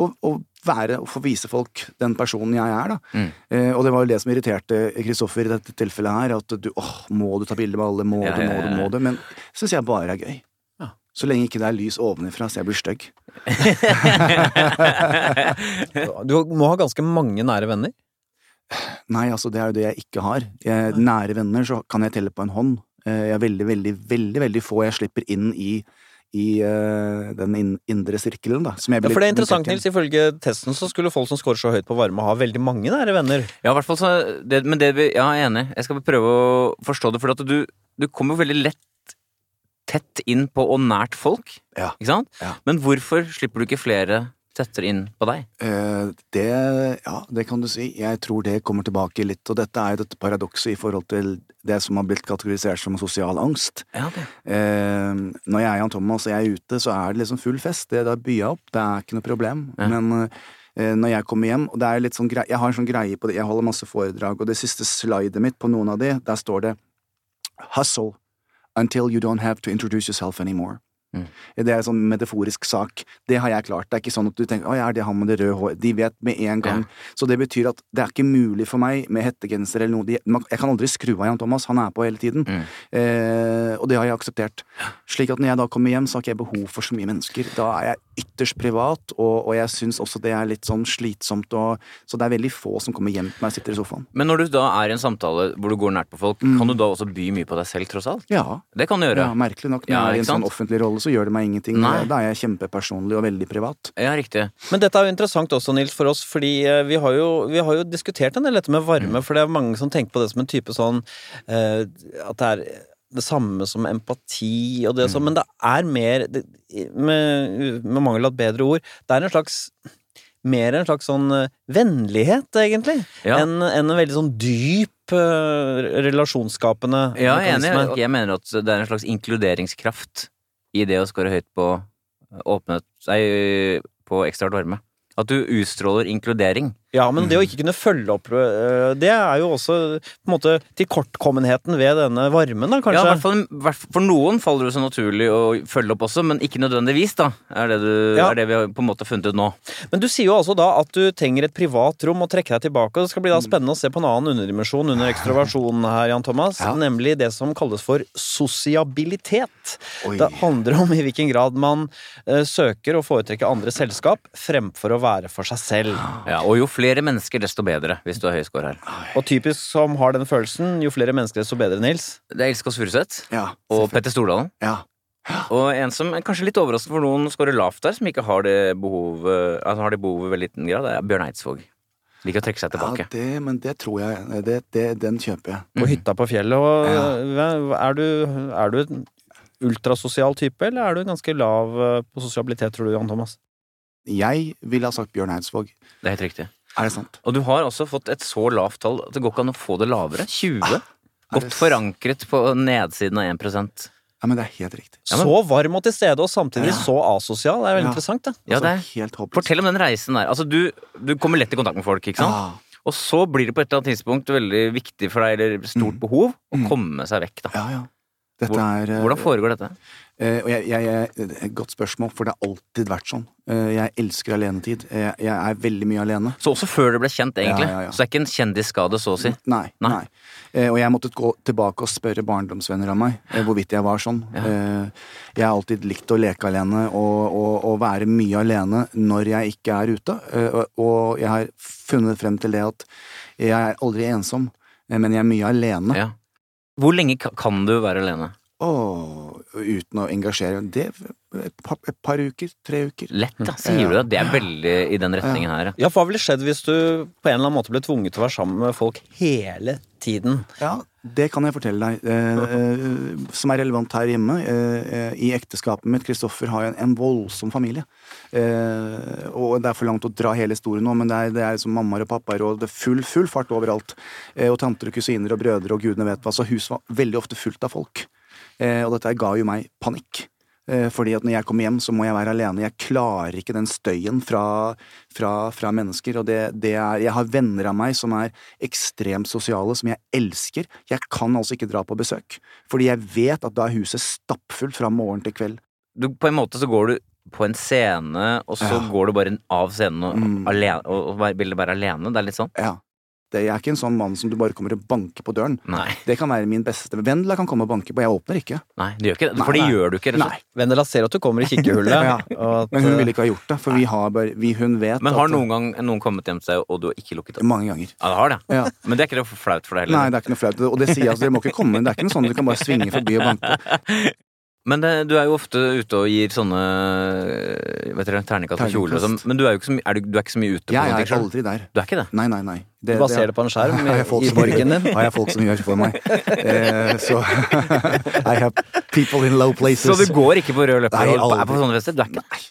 [SPEAKER 4] å, å være og få vise folk den personen jeg er, da.
[SPEAKER 3] Mm.
[SPEAKER 4] Eh, og det var jo det som irriterte Kristoffer i dette tilfellet her, at du åh, må du ta bilde med alle, må
[SPEAKER 3] Ja,
[SPEAKER 4] du,
[SPEAKER 3] ja,
[SPEAKER 4] må
[SPEAKER 3] ja,
[SPEAKER 4] du,
[SPEAKER 3] ja.
[SPEAKER 4] må du. Men syns jeg bare er gøy. Så lenge ikke det er lys ovenifra så jeg blir stygg.
[SPEAKER 2] Du må ha ganske mange nære venner.
[SPEAKER 4] Nei, altså det er jo det jeg ikke har. Jeg, nære venner så kan jeg telle på en hånd. Eh, Jeg er veldig, veldig, veldig veldig få jeg slipper inn i, i uh, den indre sirkelen, da. Som jeg
[SPEAKER 2] Ja, for det er interessant, Nils. Ifølge testen så skulle folk som scorer så høyt på varme, ha veldig mange nære venner.
[SPEAKER 3] Ja, i hvert fall så det, Men det vi Ja, jeg er enig. Jeg skal prøve å forstå det, for at du, du kommer jo veldig lett tett inn på og nært folk.
[SPEAKER 4] Ja.
[SPEAKER 3] Ikke sant?
[SPEAKER 4] Ja.
[SPEAKER 3] Men hvorfor slipper du ikke flere tettere inn på deg?
[SPEAKER 4] Eh, Det, ja, det kan du si. Jeg tror det kommer tilbake litt, og dette er jo dette paradokset i forhold til det som har blitt kategorisert som sosial angst.
[SPEAKER 3] Ja, det.
[SPEAKER 4] Eh, når jeg er Jan Thomas og jeg er ute, så er det liksom full fest. Det, da byr jeg opp, det er ikke noe problem.
[SPEAKER 3] Ja.
[SPEAKER 4] Men eh, når jeg kommer hjem, og det er litt sånn greie, jeg har en sånn greie på det, jeg holder masse foredrag, og det siste slidet mitt på noen av de, der står det Hustle until you don't have to introduce yourself anymore.
[SPEAKER 3] Mm.
[SPEAKER 4] Det er en sånn metaforisk sak. Det har jeg klart. Det er ikke sånn at du tenker 'Å ja, er det han med det røde håret?' De vet med en gang. Så det betyr at det er ikke mulig for meg med hettegenser eller noe de, Jeg kan aldri skru av Jan Thomas, han er på hele tiden.
[SPEAKER 3] Mm.
[SPEAKER 4] Eh, og det har jeg akseptert. Slik at når jeg da kommer hjem, så har ikke jeg behov for så mye mennesker. Da er jeg ytterst privat, og, og jeg syns også det er litt sånn slitsomt. Og, så det er veldig få som kommer hjem til meg og sitter i sofaen.
[SPEAKER 3] Men når du da er i en samtale hvor du går nært på folk,
[SPEAKER 4] Mm.
[SPEAKER 3] kan du da også by mye på deg selv, tross alt?
[SPEAKER 4] Ja,
[SPEAKER 3] Det kan du gjøre.
[SPEAKER 4] ja merkelig nok. Når
[SPEAKER 3] Ja,
[SPEAKER 4] jeg er i en sånn offentlig rolle, så gjør det meg ingenting.
[SPEAKER 3] Nei.
[SPEAKER 4] Da er jeg kjempepersonlig og veldig privat.
[SPEAKER 3] Ja, riktig.
[SPEAKER 2] Men dette er jo interessant også, Nils, for oss, fordi eh, vi har jo, vi har jo diskutert en del dette med varme, for det er mange som tenker på det som en type sånn uh, At det er det samme som empati og det sånn, men det er mer det, med, med mangel av et bedre ord, det er en slags mer en slags sånn eh, vennlighet, egentlig,
[SPEAKER 3] Ja.
[SPEAKER 2] enn en en veldig sånn dyp uh, relasjonsskapende
[SPEAKER 3] Ja, jeg er enig. Jeg mener at det er en slags inkluderingskraft i det å score høyt på åpnet Nei, på ekstraart varme. At du utstråler inkludering.
[SPEAKER 2] Ja, men det å ikke kunne følge opp øh, Det er jo også på en måte tilkortkommenheten ved denne varmen, da,
[SPEAKER 3] Ja,
[SPEAKER 2] kanskje?
[SPEAKER 3] hvert fall, For noen faller det så naturlig å følge opp også, men ikke nødvendigvis, da. Er det, du,
[SPEAKER 2] Ja.
[SPEAKER 3] er det vi har på en måte funnet ut nå.
[SPEAKER 2] Men du sier jo altså da at du trenger et privat rom og trekke deg tilbake. og Det skal bli da spennende å se på en annen underdimensjon under ekstroversjonen her, Jan Thomas.
[SPEAKER 4] Ja.
[SPEAKER 2] Nemlig det som kalles for sosiabilitet.
[SPEAKER 4] Oi.
[SPEAKER 2] Det handler om i hvilken grad man uh, søker å foretrekke andre selskap fremfor å være for seg selv.
[SPEAKER 3] Ja, Og jo flere mennesker, desto bedre, hvis du har høy score her.
[SPEAKER 2] Og typisk som har den følelsen, jo flere mennesker, desto bedre, Nils.
[SPEAKER 3] Det er Elskås Furuseth
[SPEAKER 4] Ja,
[SPEAKER 3] og Petter Stordalen.
[SPEAKER 4] ja.
[SPEAKER 3] Og en som er kanskje litt overraskende for noen scorer lavt der, som ikke har det behovet Altså har det behovet i veldig liten grad, det er Bjørn Eidsvåg. Liker å trekke seg
[SPEAKER 4] ja
[SPEAKER 3] tilbake.
[SPEAKER 4] det, men det tror jeg det, det, Den kjøper jeg.
[SPEAKER 2] På hytta på fjellet. Og
[SPEAKER 4] Ja.
[SPEAKER 2] hva- er, du, er du en ultrasosial type, eller er du ganske lav øh, på sosialitet, tror du, Jan Thomas?
[SPEAKER 4] Jeg ville ha sagt Bjørn Eidsvåg.
[SPEAKER 3] Det er helt riktig.
[SPEAKER 4] Er det sant?
[SPEAKER 3] Og du har også fått et så lavt tall at det går ikke an å få det lavere. 20.
[SPEAKER 4] Er
[SPEAKER 3] Godt
[SPEAKER 4] det-
[SPEAKER 3] forankret på nedsiden av 1%
[SPEAKER 4] Ja, men det er helt riktig.
[SPEAKER 3] Ja, men-
[SPEAKER 2] Så varm og til stede, og samtidig
[SPEAKER 4] Ja.
[SPEAKER 2] så asosial. Det er veldig
[SPEAKER 4] Ja.
[SPEAKER 2] interessant, det.
[SPEAKER 3] Ja,
[SPEAKER 4] Altså,
[SPEAKER 3] det er-
[SPEAKER 4] helt.
[SPEAKER 3] Fortell om den reisen der. Altså, du, du kommer lett i kontakt med folk, ikke sant?
[SPEAKER 4] Ja.
[SPEAKER 3] Og så blir det på et eller annet tidspunkt veldig viktig for deg, eller stort
[SPEAKER 4] Mm.
[SPEAKER 3] behov, å
[SPEAKER 4] Mm.
[SPEAKER 3] komme seg vekk, da.
[SPEAKER 4] Ja, ja. Dette er eh,
[SPEAKER 3] Hvordan foregår dette?
[SPEAKER 4] Eh, jeg, jeg, jeg, godt spørsmål, for det har alltid vært sånn. Eh, jeg elsker alenetid. Jeg, jeg er veldig mye alene.
[SPEAKER 3] Så også før det ble kjent, egentlig.
[SPEAKER 4] Ja, ja, ja.
[SPEAKER 3] Så det er ikke en kjendisskade, så å si.
[SPEAKER 4] Nei.
[SPEAKER 3] Nei.
[SPEAKER 4] nei. Og jeg måtte gå tilbake og spørre barndomsvenner av meg hvorvidt jeg var sånn. Jeg har alltid likt å leke alene og, og, og være mye alene når jeg ikke er ute. Og, jeg har funnet frem til det at jeg er aldri ensom, men jeg er mye alene.
[SPEAKER 3] Ja. Hvor lenge kan du være alene?
[SPEAKER 4] Åh, uten å engasjere det et par, et par uker, tre uker.
[SPEAKER 3] Lett, da. Sier du det? Det er veldig i den retningen her. ja.
[SPEAKER 2] For hva ville skjedd hvis du på en eller annen måte ble tvunget til å være sammen med folk hele tiden?
[SPEAKER 4] Ja, det kan jeg fortelle deg, eh, eh, som er relevant her hjemme. Eh, eh, I ekteskapet mitt, Kristoffer har jo en, en voldsom familie. Eh, og det er for langt å dra hele historien nå, men det er, det er som mammaer og pappaer, og det er full, full fart overalt. Eh, og tanter og kusiner og brødre og gudene vet hva. Så huset var veldig ofte fullt av folk. Eh, og dette ga jo meg panikk. Eh, Fordi at når jeg kommer hjem, så må jeg være alene. Jeg klarer ikke den støyen fra, fra, fra mennesker. Og det, det er Jeg har venner av meg som er ekstremt sosiale, som jeg elsker. Jeg kan altså ikke dra på besøk. Fordi jeg vet at da er huset stappfullt fra morgen til kveld.
[SPEAKER 3] Du, på en måte så går du på en scene, og så
[SPEAKER 4] Ja.
[SPEAKER 3] går du bare av scenen og,
[SPEAKER 4] Mm.
[SPEAKER 3] alene, og, og bare- vil være alene. Det er litt sånn?
[SPEAKER 4] Ja. Det, jeg er ikke en sånn mann som du bare kommer og banker på døren.
[SPEAKER 3] Nei.
[SPEAKER 4] Det kan være min beste Vendela kan komme og banke på, jeg åpner ikke.
[SPEAKER 3] Nei, det gjør ikke det. For det gjør du ikke.
[SPEAKER 4] Nei.
[SPEAKER 2] Vendela ser at du kommer i kikkehullet.
[SPEAKER 4] Ja.
[SPEAKER 2] og at,
[SPEAKER 4] Men hun
[SPEAKER 2] eh,
[SPEAKER 4] ville ikke ha gjort det, for vi har bare vi, Hun vet
[SPEAKER 3] Men har
[SPEAKER 4] at
[SPEAKER 3] noen gang noen kommet hjem til deg, og du har ikke lukket opp?
[SPEAKER 4] Mange ganger.
[SPEAKER 3] Ja, det har det.
[SPEAKER 4] Ja.
[SPEAKER 3] Men det er ikke noe flaut for deg
[SPEAKER 4] Nei, det er ikke noe flaut. Og det sier jeg, altså, dere må ikke komme. Det er ikke noe sånn du kan bare svinge forbi og banke.
[SPEAKER 3] Men det, du er jo ofte ute og gir sånne vet dere, terningkast og kjoler og sånn. Men du er jo ikke så, er du, du er ikke så mye ute på
[SPEAKER 4] Jeg er
[SPEAKER 3] ting
[SPEAKER 4] aldri der.
[SPEAKER 3] Du er ikke det?
[SPEAKER 4] Nei, nei, nei.
[SPEAKER 2] Du bare ser det på en skjerm i,
[SPEAKER 4] morgenen
[SPEAKER 2] i borgen din.
[SPEAKER 4] Har jeg folk som gjør for meg. Eh, så I have people in low places.
[SPEAKER 3] Så du går ikke på rød løper
[SPEAKER 4] Nei,
[SPEAKER 3] og er på sånne fester? Du er ikke det?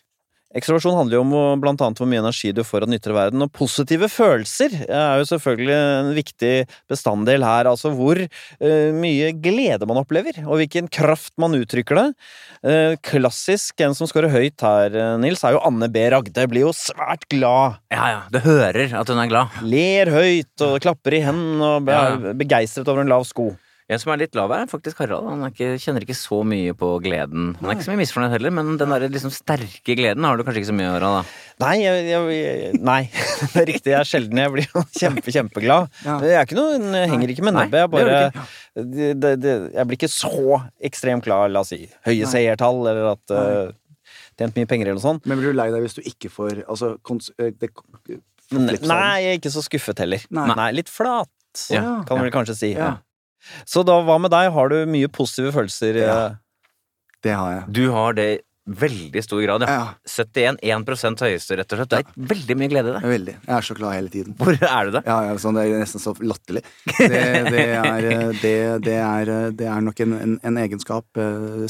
[SPEAKER 2] Ekstroversjon handler jo om blant annet hvor mye energi du får av nytter ytre verden, og positive følelser er jo selvfølgelig en viktig bestanddel her. Altså hvor eh, mye glede man opplever, og hvilken kraft man uttrykker det. Eh, klassisk, en som scorer høyt her, eh, Nils, er jo Anne B. Ragde. Blir jo svært glad.
[SPEAKER 3] Ja, ja. Du hører at hun er glad.
[SPEAKER 2] Ler høyt og klapper i hendene og
[SPEAKER 3] Ja.
[SPEAKER 2] er begeistret over en lav sko.
[SPEAKER 3] En som er litt lav, er faktisk Harald. Han er ikke, kjenner ikke så mye på gleden. Han er ikke så mye misfornøyd heller, men den der liksom sterke gleden har du kanskje ikke så mye av, Harald. da.
[SPEAKER 2] Nei, jeg, jeg, nei. det er riktig. Jeg er sjelden jeg blir jo kjempe, kjempeglad. Jeg er ikke noe, jeg henger ikke med
[SPEAKER 3] Nei,
[SPEAKER 2] nebbet. Jeg bare det, det, det, Jeg blir ikke så ekstremt glad, la oss si. Høye
[SPEAKER 4] seiertall
[SPEAKER 2] seertall, eller at uh, Tjent mye penger eller noe sånt.
[SPEAKER 4] Men blir du lei deg hvis du ikke får Altså, kons eh, det,
[SPEAKER 2] Men, nei, jeg er ikke så skuffet heller.
[SPEAKER 4] Nei.
[SPEAKER 2] litt flat,
[SPEAKER 3] Ja.
[SPEAKER 2] kan man kanskje si.
[SPEAKER 4] Ja.
[SPEAKER 2] Så da, hva med deg? Har du mye positive følelser?
[SPEAKER 4] Ja.
[SPEAKER 2] eh?
[SPEAKER 4] Det har jeg.
[SPEAKER 3] Du har det i veldig stor grad, ja.
[SPEAKER 4] Ja,
[SPEAKER 3] 71 1 høyeste, rett og slett. Det er veldig mye glede i det.
[SPEAKER 4] veldig. Jeg er så glad hele tiden.
[SPEAKER 3] Hvor er du det?
[SPEAKER 4] Ja, ja, sånn, det er nesten så latterlig. Det, det, er, eh, det, det, er, eh, det er nok en, en, en egenskap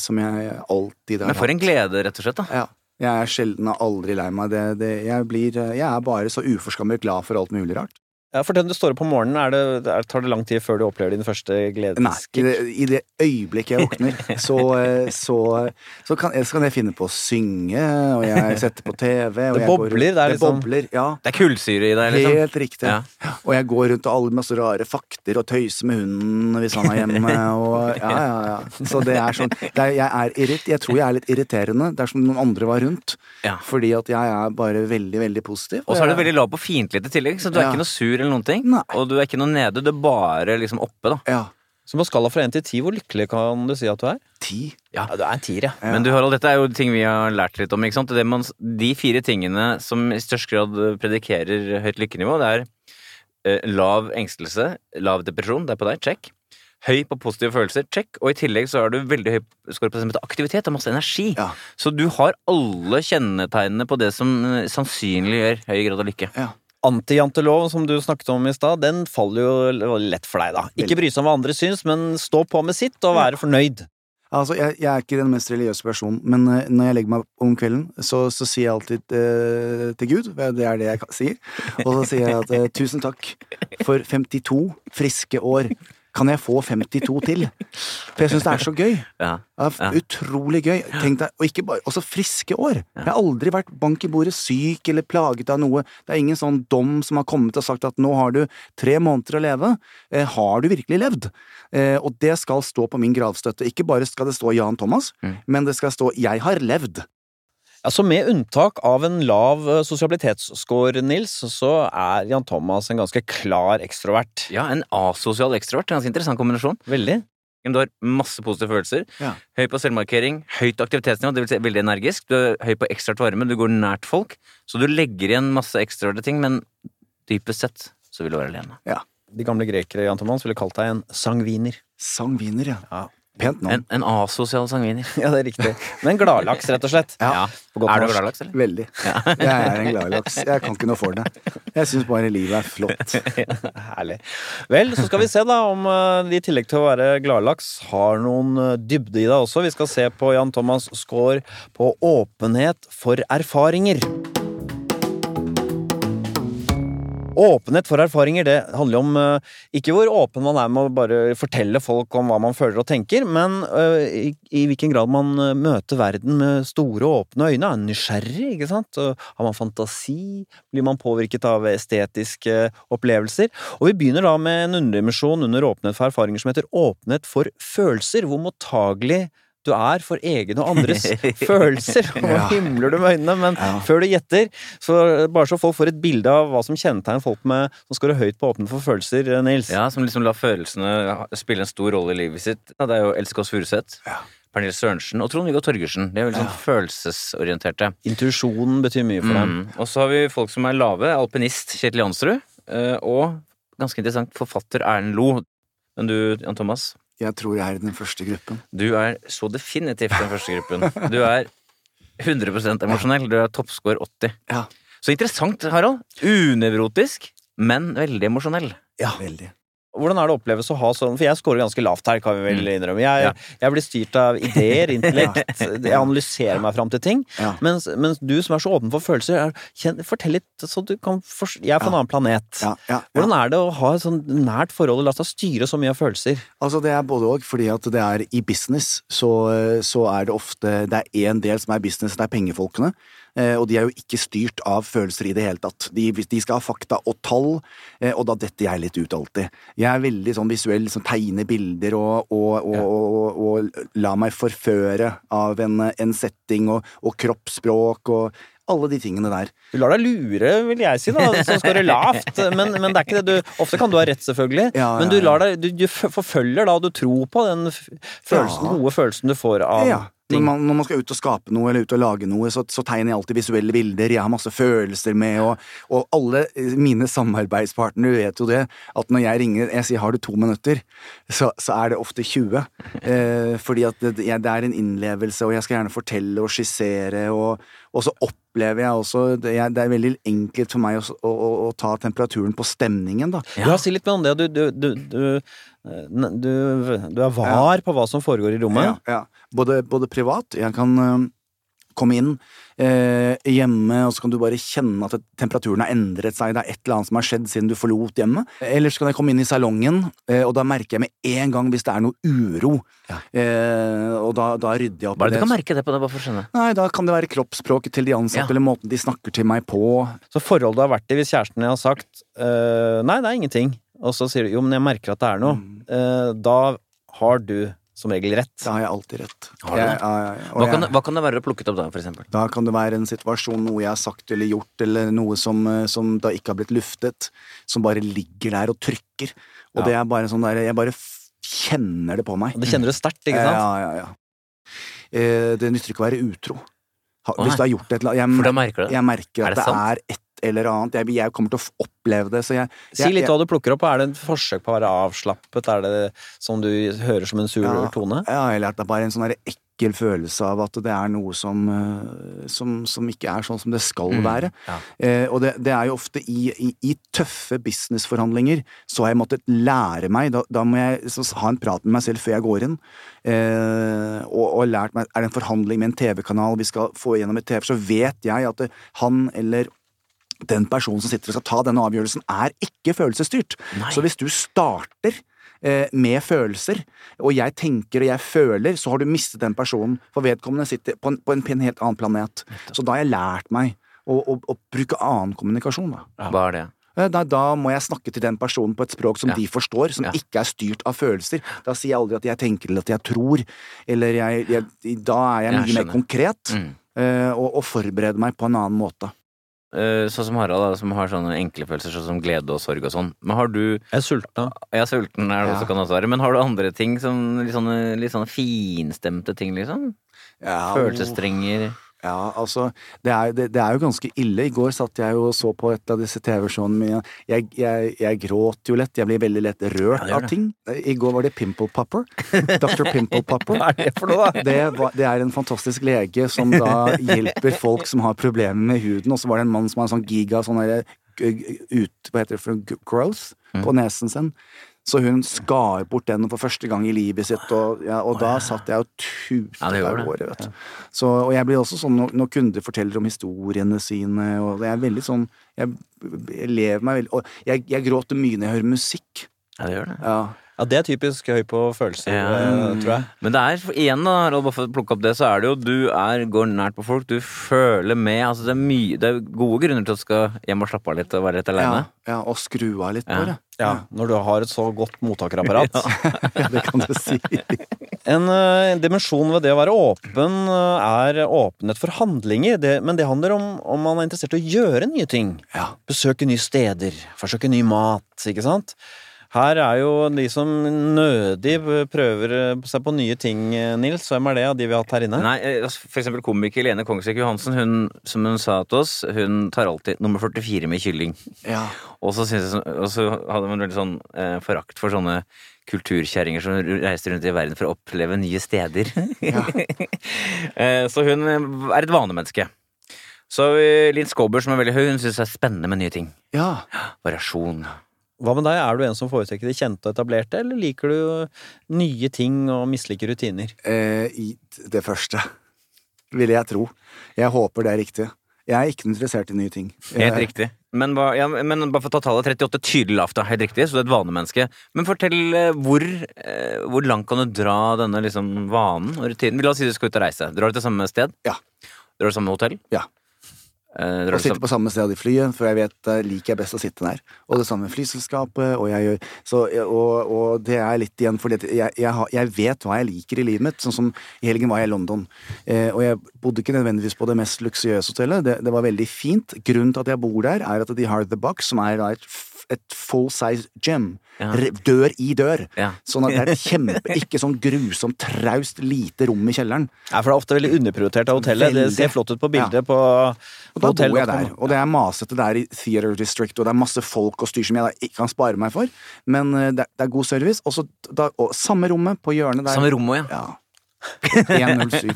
[SPEAKER 4] som jeg alltid har hatt.
[SPEAKER 3] Men for en glede, rett og slett. da
[SPEAKER 4] Ja. Jeg er sjelden og aldri lei meg. Det, det, jeg, blir, jeg er bare så uforskammet glad for alt mulig rart.
[SPEAKER 2] Ja, for den du står opp om morgenen, er det, er, tar det lang tid før du opplever din første
[SPEAKER 4] Nei, i
[SPEAKER 2] gledeskick?
[SPEAKER 4] det, i det øyeblikket jeg våkner, så, eh, så, så, kan, så kan jeg finne på å synge, og jeg setter på TV. Og
[SPEAKER 2] Det
[SPEAKER 4] jeg går
[SPEAKER 2] bobler,
[SPEAKER 4] rundt-
[SPEAKER 2] det er liksom-
[SPEAKER 4] bobler, ja.
[SPEAKER 3] Det er kullsyre i deg, liksom.
[SPEAKER 4] Helt riktig.
[SPEAKER 3] Ja.
[SPEAKER 4] Og jeg går rundt og alle masse rare fakter og tøyser med hunden hvis han er hjemme. Og, ja, ja, ja. Så det er sånn det er, jeg, er irrit, jeg tror jeg er litt irriterende dersom noen andre var rundt.
[SPEAKER 3] Ja.
[SPEAKER 4] Fordi at jeg er bare veldig, veldig positiv.
[SPEAKER 3] Og så er du veldig lav på fiendtlighet i tillegg, så du er
[SPEAKER 4] Ja.
[SPEAKER 3] ikke noe sur eller noen ting.
[SPEAKER 4] Nei.
[SPEAKER 3] Og du er ikke noe nede, du er bare liksom oppe, da.
[SPEAKER 4] Ja.
[SPEAKER 2] Så på skala fra én til ti, hvor lykkelig kan du si at du er?
[SPEAKER 4] Ti.
[SPEAKER 2] Ja, du er en tier, ja.
[SPEAKER 4] Ja.
[SPEAKER 3] Men du Harald, dette er jo ting vi har lært litt om. ikke sant? Det man, de fire tingene som i størst grad predikerer høyt lykkenivå, det er eh, lav engstelse, lav depresjon, det er på deg, check. Høy på positive følelser, check. Og i tillegg så er du veldig høy skår på det som heter aktivitet og masse energi.
[SPEAKER 4] Ja.
[SPEAKER 3] Så du har alle kjennetegnene på det som eh, sannsynliggjør høy grad av lykke.
[SPEAKER 4] Ja.
[SPEAKER 2] Antijantelov, som du snakket om i stad, den faller jo lett for deg, da. Ikke bry seg om hva andre syns, men stå på med sitt og være fornøyd.
[SPEAKER 4] Altså, jeg, jeg er ikke den mest religiøse personen, men uh, når jeg legger meg om kvelden, så, så sier jeg alltid uh, til Gud, det er det jeg sier, og så sier jeg at uh, tusen takk for 52 friske år Kan jeg få 52 til? For jeg syns det er så gøy.
[SPEAKER 3] Ja. Ja.
[SPEAKER 4] Utrolig gøy. Deg, og ikke bare, også friske år. Jeg har aldri vært bank i bordet syk eller plaget av noe. Det er ingen sånn dom som har kommet og sagt at nå har du tre måneder å leve. Eh, har du virkelig levd? Eh, og det skal stå på min gravstøtte. Ikke bare skal det stå Jan Thomas,
[SPEAKER 3] Mm.
[SPEAKER 4] men det skal stå Jeg har levd.
[SPEAKER 2] Altså Med unntak av en lav eh, sosialitetsscore, Nils, så er Jan Thomas en ganske klar ekstrovert.
[SPEAKER 3] ja, en asosial ekstrovert. En ganske interessant kombinasjon.
[SPEAKER 2] Veldig.
[SPEAKER 3] Du har masse positive følelser.
[SPEAKER 4] Ja.
[SPEAKER 3] Høy på selvmarkering, høyt aktivitetsnivå, det vil si veldig energisk. Du er høy på ekstravert varme, du går nært folk. Så du legger igjen masse ekstraverte ting, men dypest sett så vil du være alene. Ja.
[SPEAKER 2] De gamle grekere Jan Thomas ville kalt deg en sangviner.
[SPEAKER 4] Sangviner, ja.
[SPEAKER 2] Ja.
[SPEAKER 4] Pent navn.
[SPEAKER 3] En, en asosial sangviner.
[SPEAKER 2] Ja, det er riktig. Men gladlaks, rett og slett.
[SPEAKER 4] Ja.
[SPEAKER 3] Er du gladlaks, eller?
[SPEAKER 4] Veldig. Jeg er en gladlaks. Jeg kan ikke noe for det. Jeg syns bare livet er flott.
[SPEAKER 2] Herlig. Vel, så skal vi se da om eh, de i tillegg til å være gladlaks har noen eh, dybde i deg også. Vi skal se på Jan Thomas' score på åpenhet for erfaringer. Åpenhet for erfaringer det handler om eh, ikke hvor åpen man er med å bare fortelle folk om hva man føler og tenker, men eh, i, i hvilken grad man eh, møter verden med store, åpne øyne. Er nysgjerrig, ikke sant? Og Har man fantasi? Blir man påvirket av estetiske opplevelser? Og vi begynner da med en underdimensjon under åpenhet for erfaringer som heter åpenhet for følelser, hvor mottagelig du er for egne og andres følelser. Nå
[SPEAKER 4] Ja.
[SPEAKER 2] himler du med øynene, men
[SPEAKER 4] Ja.
[SPEAKER 2] før du gjetter, så bare så folk får et bilde av hva som kjennetegner folk med, som skårer høyt på åpne for følelser, Nils.
[SPEAKER 3] Ja, som liksom lar følelsene spille en stor rolle i livet sitt. Ja, det er jo Else Kåss Furuseth,
[SPEAKER 4] Ja.
[SPEAKER 3] Pernille Sørensen og Trond-Viggo Torgersen. De er veldig sånn
[SPEAKER 4] Ja.
[SPEAKER 3] følelsesorienterte.
[SPEAKER 2] Intuisjonen betyr mye for dem.
[SPEAKER 3] Mm. Og så har vi folk som er lave. Alpinist Kjetil Jansrud. eh, Og ganske interessant, forfatter Erlend Lo. Men du, Jan Thomas,
[SPEAKER 4] Jeg tror jeg er i den første gruppen.
[SPEAKER 3] du er så definitivt den første gruppen. Du er 100% emosjonell. Du er toppscore 80.
[SPEAKER 4] Ja.
[SPEAKER 3] Så interessant, Harald. Unevrotisk, men veldig emosjonell.
[SPEAKER 4] Ja. Veldig.
[SPEAKER 2] Hvordan er det å oppleves å ha sånn For jeg scorer ganske lavt her, kan vi vel
[SPEAKER 3] Mm.
[SPEAKER 2] innrømme. Jeg, jeg blir styrt av ideer, intellekt. Jeg analyserer meg fram til ting. Mens, mens du som er så åpen for følelser, er, kjenn, fortell litt så du kan fors- Jeg er på en annen planet.
[SPEAKER 4] Ja, ja, ja.
[SPEAKER 2] Hvordan er det å ha et sånn nært forhold og la seg styre så mye av følelser?
[SPEAKER 4] Altså Det er både og, fordi at det er i business så, så er det ofte Det er én del som er business, det er pengefolkene. Eh, og de er jo ikke styrt av følelser i det hele tatt. De, de skal ha fakta og tall, eh, og da detter jeg litt ut alltid. Jeg er veldig sånn visuell, som tegner bilder og, og, og,
[SPEAKER 2] Ja.
[SPEAKER 4] og, la meg forføre av en, en setting og, kroppsspråk og alle de tingene der.
[SPEAKER 2] Du lar deg lure, vil jeg si, da, som scorer lavt. Men, men det er ikke det du Ofte kan du ha rett, selvfølgelig,
[SPEAKER 4] Ja,
[SPEAKER 2] men
[SPEAKER 4] ja,
[SPEAKER 2] du, lar deg, du, du forfølger da, og du tror på den følelsen,
[SPEAKER 4] Ja.
[SPEAKER 2] gode følelsen du får av
[SPEAKER 4] Ja. Når man, når man skal ut og skape noe eller ut og lage noe, så, så tegner jeg alltid visuelle bilder. Jeg har masse følelser med, og, og alle eh, mine samarbeidspartnere vet jo det, at når jeg ringer jeg sier 'har du to minutter', så, så er det ofte 20. Eh, fordi at det, det er en innlevelse, og jeg skal gjerne fortelle og skissere, og, og så opplever jeg også det, er veldig enkelt for meg å, å, å, ta temperaturen på stemningen, da.
[SPEAKER 2] Ja, si litt mer om det. Du, du, du, du, du, du er var på hva som foregår i rommet.
[SPEAKER 4] Ja, ja. Både, både privat. Jeg kan komme inn eh, hjemme, og så kan du bare kjenne at temperaturen har endret seg. Det er et eller annet som har skjedd siden du forlot hjemmet. Eller så kan jeg komme inn i salongen, eh, og da merker jeg med en gang hvis det er noe uro. Eh, og da, da rydder jeg opp
[SPEAKER 3] det du kan merke det på? det, bare for å skjønne?
[SPEAKER 4] Nei, da kan det være kroppsspråket til de ansatte,
[SPEAKER 3] Ja.
[SPEAKER 4] eller måten de snakker til meg på.
[SPEAKER 2] Så forholdet du har vært i, hvis kjæresten din har sagt eh, nei, det er ingenting, og så sier du jo, men jeg merker at det er noe,
[SPEAKER 4] Mm.
[SPEAKER 2] eh, da har du som regel rett.
[SPEAKER 4] Da har jeg alltid rett.
[SPEAKER 3] Har du?
[SPEAKER 4] Jeg, ja, ja, ja.
[SPEAKER 3] Hva kan,
[SPEAKER 4] jeg-
[SPEAKER 3] det- hva kan det være plukket opp da, for eksempel?
[SPEAKER 4] Da kan det være en situasjon, noe jeg har sagt eller gjort, eller noe som, eh, som da ikke har blitt luftet, som bare ligger der og trykker. Og
[SPEAKER 2] Ja.
[SPEAKER 4] det er bare sånn der Jeg bare kjenner det på meg.
[SPEAKER 2] Det kjenner du sterkt, ikke sant?
[SPEAKER 4] Ja, ja, ja. Eh, det nytter ikke å være utro. Hvis du har gjort et eller annet Jeg,
[SPEAKER 3] merker det.
[SPEAKER 4] jeg merker
[SPEAKER 3] Er
[SPEAKER 4] at
[SPEAKER 3] det
[SPEAKER 4] det, er et eller annet. Jeg, jeg kommer til å oppleve det, så jeg
[SPEAKER 2] Si litt
[SPEAKER 4] jeg-
[SPEAKER 2] hva du plukker opp. Er det et forsøk på å være avslappet? Er det som du hører som en sur
[SPEAKER 4] Ja.
[SPEAKER 2] tone?
[SPEAKER 4] Ja, eller at det er bare en sånn ekkel følelse av at det er noe som, eh, som, som ikke er sånn som det skal
[SPEAKER 3] Mm,
[SPEAKER 4] være.
[SPEAKER 3] ja.
[SPEAKER 4] Eh, og det, det er jo ofte i, i, i tøffe businessforhandlinger så har jeg måttet lære meg Da, da må jeg så, ha en prat med meg selv før jeg går inn. Eh, og, og lært meg Er det en forhandling med en TV-kanal vi skal få gjennom et TV, så vet jeg at det, han eller den personen som sitter og skal ta denne avgjørelsen, er ikke følelsesstyrt.
[SPEAKER 3] Nei.
[SPEAKER 4] Så hvis du starter eh, med følelser, og jeg tenker og jeg føler, så har du mistet den personen, for vedkommende sitter på en, på en, på en helt annen planet. Så da har jeg lært meg å, å, å bruke annen kommunikasjon, da.
[SPEAKER 3] Hva er det?
[SPEAKER 4] Eh, Da, da må jeg snakke til den personen på et språk som
[SPEAKER 3] Ja.
[SPEAKER 4] de forstår, som
[SPEAKER 3] Ja.
[SPEAKER 4] ikke er styrt av følelser. Da sier jeg aldri at jeg tenker eller at jeg tror, eller jeg, jeg Da er jeg
[SPEAKER 3] Jeg
[SPEAKER 4] mye mer konkret,
[SPEAKER 3] Mm.
[SPEAKER 4] eh, og, og forbereder meg på en annen måte.
[SPEAKER 3] Eh, Sånn som Harald, da, som har sånne enkle følelser, sånn som glede og sorg og sånn. Men har du
[SPEAKER 2] Jeg er sulten.
[SPEAKER 3] Ja, sulten er det
[SPEAKER 4] Ja.
[SPEAKER 3] også, kan også være. Men har du andre ting Sånn, litt sånne, litt sånne finstemte ting, liksom?
[SPEAKER 4] Ja,
[SPEAKER 3] Følelsesstrenger?
[SPEAKER 4] Ja, altså, det er, det, det er jo ganske ille. I går satt jeg jo og så på et av disse TV-showene mine. Jeg, jeg, jeg gråt jo lett. Jeg blir veldig lett rørt
[SPEAKER 3] Ja,
[SPEAKER 4] av ting. I går var det Pimple Popper. Dr. Pimple Popper.
[SPEAKER 2] Hva er det for noe, da?
[SPEAKER 4] Det, var, det er en fantastisk lege som da hjelper folk som har problemer med huden. Og så var det en mann som har en sånn giga sånn derre ut, Hva heter det for? Growth på nesen sin. Så hun skar bort den for første gang i livet sitt, og, ja, og da satt jeg og tutet
[SPEAKER 3] Ja,
[SPEAKER 4] av gårde, vet du. Så, og jeg blir også sånn når, når kunder forteller om historiene sine, og det er veldig sånn Jeg, jeg lever meg veldig Og jeg, jeg gråter mye når jeg hører musikk.
[SPEAKER 3] Ja, det gjør det.
[SPEAKER 4] Ja.
[SPEAKER 2] Ja, det er typisk høy på følelser,
[SPEAKER 3] Ja.
[SPEAKER 2] eh, tror jeg.
[SPEAKER 3] Men det er igjen, da, Harald, bare for å plukke opp det, så er det jo du er, går nært på folk, du føler med. Altså det er mye Det er gode grunner til at du skal hjem og slappe av litt og være litt
[SPEAKER 4] Ja, ja, og skru av litt,
[SPEAKER 3] på
[SPEAKER 4] bare.
[SPEAKER 2] Ja, Når du har et så godt mottakerapparat.
[SPEAKER 4] det kan du si.
[SPEAKER 2] En uh, dimensjon ved det å være åpen eh, er åpenhet for handlinger. Det, men det handler om om man er interessert i å gjøre nye ting.
[SPEAKER 4] Ja.
[SPEAKER 2] Besøke nye steder, forsøke ny mat, ikke sant? Her er jo de som nødig prøver eh, seg på nye ting, eh, Nils. Hvem er det av de vi har hatt her inne?
[SPEAKER 3] Nei, eh, altså, for eksempel komiker Lene Kongsvik Johansen, hun, som hun sa til oss, hun tar alltid nummer 44 med kylling.
[SPEAKER 4] Ja.
[SPEAKER 3] Og så, hadde hun veldig sånn eh, forakt for sånne kulturkjerringer som reiser rundt i verden for å oppleve nye steder.
[SPEAKER 4] Ja.
[SPEAKER 3] Eh, så hun er et vanemenneske. Så Linn Skåber, som er veldig høy, hun syns det er spennende med nye ting.
[SPEAKER 4] ja.
[SPEAKER 3] Variasjon.
[SPEAKER 2] Hva med deg? Er du en som foretrekker det kjente og etablerte, eller liker du nye ting og misliker rutiner?
[SPEAKER 4] Eh, i det første, vil jeg tro. Jeg håper det er riktig. Jeg er ikke interessert i nye ting.
[SPEAKER 3] Helt
[SPEAKER 4] Jeg-
[SPEAKER 3] riktig. Men, ba, ja, men bare for å ta tallet 38 tydelig lavt, da. Helt riktig, så du er et vanemenneske. Men fortell eh, hvor, eh, hvor langt kan du dra denne liksom, vanen og rutinen? La oss si du skal ut og reise. Drar du til samme sted?
[SPEAKER 4] Ja.
[SPEAKER 3] Drar du til samme hotell?
[SPEAKER 4] Ja.
[SPEAKER 3] Eh, drar
[SPEAKER 4] Og
[SPEAKER 3] du
[SPEAKER 4] sitte på samme sted i flyet, for jeg vet uh, liker jeg best å sitte der. Og det samme med flyselskapet, og jeg så, og, og det er litt igjen fordi jeg, jeg, jeg vet hva jeg liker i livet mitt. Sånn som i helgen var jeg i London, eh, og jeg bodde ikke nødvendigvis på det mest luksuriøse hotellet. Det, det var veldig fint. Grunnen til at jeg bor der, er at de har The Box, som er et, et full size gym.
[SPEAKER 3] Ja.
[SPEAKER 4] Dør i dør.
[SPEAKER 3] Ja.
[SPEAKER 4] Sånn at det er et kjempe, ikke sånn grusomt, traust lite rom i kjelleren.
[SPEAKER 2] Ja, for det er ofte veldig underprioritert av hotellet. Det ser flott ut på bildet på
[SPEAKER 4] Og da bor jeg der, og det er masete der i Theater District, og det er masse folk og styr som jeg da ikke kan spare meg for, men eh, det er, det er god service. Og så da, og samme rommet på hjørnet der.
[SPEAKER 3] Samme rommet, ja.
[SPEAKER 4] Ja. 107.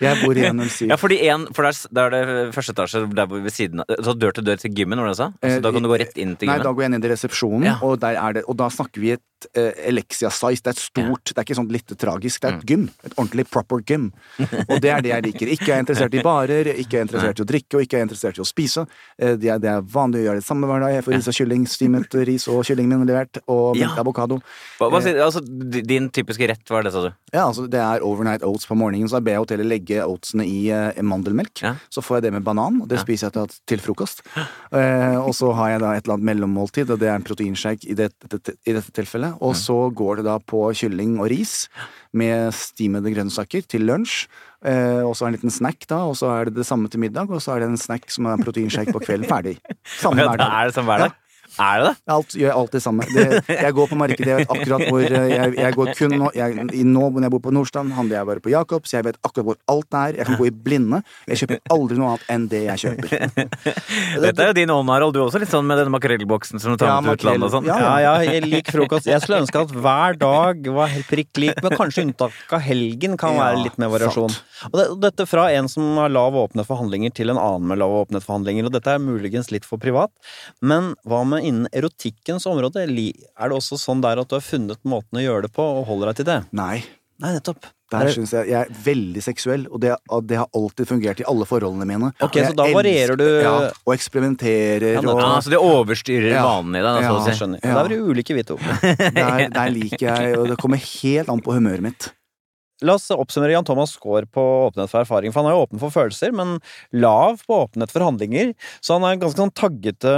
[SPEAKER 4] jeg bor i 107.
[SPEAKER 3] Ja, fordi en, for der, der er det første etasje der ved siden av Så dør til dør til gymmen, var det du sa? Altså, da kan du gå rett inn til
[SPEAKER 4] Nei, da
[SPEAKER 3] gymmen?
[SPEAKER 4] går jeg ned i resepsjonen,
[SPEAKER 3] Ja.
[SPEAKER 4] og, der er det, og da snakker vi et uh, Elexia-size. Det er et stort, det er ikke sånn litt tragisk, det er et gym. Et ordentlig proper gym. Og det er det jeg liker. Ikke er interessert i barer, ikke er interessert i å drikke, og ikke er interessert i å spise. Uh, det, er, det er vanlig å gjøre det samme hver dag. Jeg får ris og kylling, stimet ris og kyllingen min levert, og
[SPEAKER 3] Ja.
[SPEAKER 4] avokado.
[SPEAKER 3] Hva, hva, altså, din typiske rett, hva er det, sa du?
[SPEAKER 4] Ja, altså Det er overnight oats på morgenen, så jeg ber hotellet legge oatsene i uh, mandelmelk.
[SPEAKER 3] Ja.
[SPEAKER 4] Så får jeg det med banan, og det spiser jeg til, til frokost. Eh, og så har jeg da et eller annet mellommåltid, og det er en proteinshake i, det, i dette tilfellet. Og så går det da på kylling og ris med stimede grønnsaker til lunsj. Eh, og så en liten snack, da, og så er det det samme til middag, og så er det en snack som er en proteinshake på kvelden. Ferdig. Samme hver dag.
[SPEAKER 3] Ja, det er det sånn hver dag? Er det det?
[SPEAKER 4] Alt gjør alt det samme. Det, jeg går på markedet, jeg vet akkurat hvor eh, Jeg, jeg går kun nå jeg, Nå når jeg bor på Nordstrand, handler jeg bare på Jacobs. Jeg vet akkurat hvor alt er. Jeg kan gå i blinde. Jeg kjøper aldri noe annet enn det jeg kjøper.
[SPEAKER 3] Dette er jo din ånd, Harald. Du er også litt sånn med denne makrellboksen som du tar
[SPEAKER 4] Ja,
[SPEAKER 3] med til utlandet og sånn.
[SPEAKER 4] Ja,
[SPEAKER 2] Ja, ja, jeg liker frokost. Jeg skulle ønske at hver dag var helt prikk lik, men kanskje unntak av helgen kan være litt mer variasjon. Og, det, dette fra en som har lav åpenhet forhandlinger til en annen med lav åpenhet forhandlinger, og dette er muligens litt for privat. Men hva med innen erotikkens område? Er det også sånn der at du har funnet måten å gjøre det på, og holder deg til det?
[SPEAKER 4] Nei.
[SPEAKER 2] Nei, nettopp.
[SPEAKER 4] Der
[SPEAKER 2] Er-
[SPEAKER 4] synes jeg jeg er veldig seksuell, og det, det har alltid fungert i alle forholdene mine.
[SPEAKER 2] Ok,
[SPEAKER 4] Jeg
[SPEAKER 2] så da varierer du-
[SPEAKER 4] Ja, og eksperimenterer
[SPEAKER 2] Ja,
[SPEAKER 4] og
[SPEAKER 3] ja, så det overstyrer
[SPEAKER 4] Ja.
[SPEAKER 3] vanen i deg, da,
[SPEAKER 4] Ja.
[SPEAKER 2] skjønner.
[SPEAKER 4] Ja.
[SPEAKER 2] Da er vi ulike, vi to.
[SPEAKER 4] der, der liker jeg Og det kommer helt an på humøret mitt.
[SPEAKER 2] La oss oppsummere Jan Thomas' Skaar på åpenhet for erfaring. For han er jo åpen for følelser, men lav på åpenhet for handlinger. Så han er en ganske sånn taggete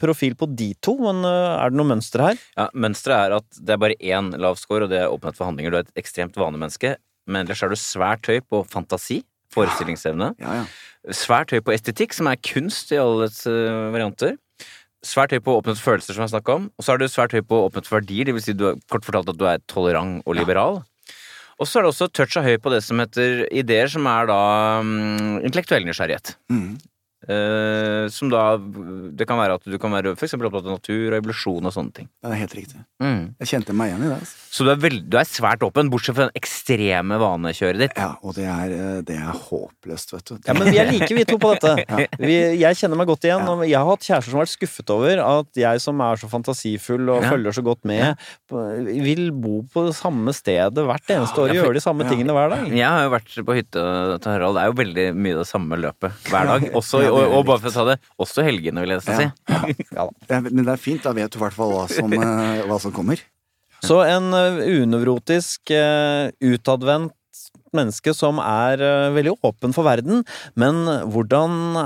[SPEAKER 2] profil på de to. Men øh, er det noe mønster her?
[SPEAKER 3] Ja, Mønsteret er at det er bare én lav score, og det er åpenhet for handlinger. Du er et ekstremt vanemenneske, men ellers er du svært høy på fantasi, forestillingsevne,
[SPEAKER 4] Ja, ja.
[SPEAKER 3] svært høy på estetikk, som er kunst i alle dets eh, varianter. Svært høy på åpenhet for følelser, som jeg snakka om. Og så er du svært høy på åpenhet for verdier, det vil si du kort fortalt at du er tolerant og liberal. Og så er det også touch av høy på det som heter ideer, som er da um, intellektuell nysgjerrighet.
[SPEAKER 4] Mm.
[SPEAKER 3] Eh, som da Det kan være at du kan være for eksempel opptatt av natur og evolusjon og sånne ting.
[SPEAKER 4] Det er helt riktig.
[SPEAKER 3] Mm.
[SPEAKER 4] Jeg kjente meg igjen i det. Altså.
[SPEAKER 3] Så du er, veld, du er svært åpen, bortsett fra den ekstreme vanekjøret ditt.
[SPEAKER 4] Ja, og det er, eh, det er håpløst, vet du.
[SPEAKER 2] Ja, men vi er like, vi to, på dette. Vi, jeg kjenner meg godt igjen. Og jeg har hatt kjærester som har vært skuffet over at jeg som er så fantasifull og
[SPEAKER 3] Ja.
[SPEAKER 2] følger så godt med, vil bo på det samme stedet hvert eneste år og gjøre de samme
[SPEAKER 4] ja.
[SPEAKER 2] tingene hver dag.
[SPEAKER 3] Jeg har jo vært på hytta til Harald. Det er jo veldig mye det samme løpet hver dag. Også,
[SPEAKER 4] Ja,
[SPEAKER 3] og, og bare for å ta det, også helgene, vil jeg nesten si.
[SPEAKER 2] Ja,
[SPEAKER 4] Ja. Men det er fint, da vet du i hvert fall hva som, eh, hva som kommer.
[SPEAKER 2] Så en ø, unevrotisk, utadvendt menneske som er veldig åpen for verden, men hvordan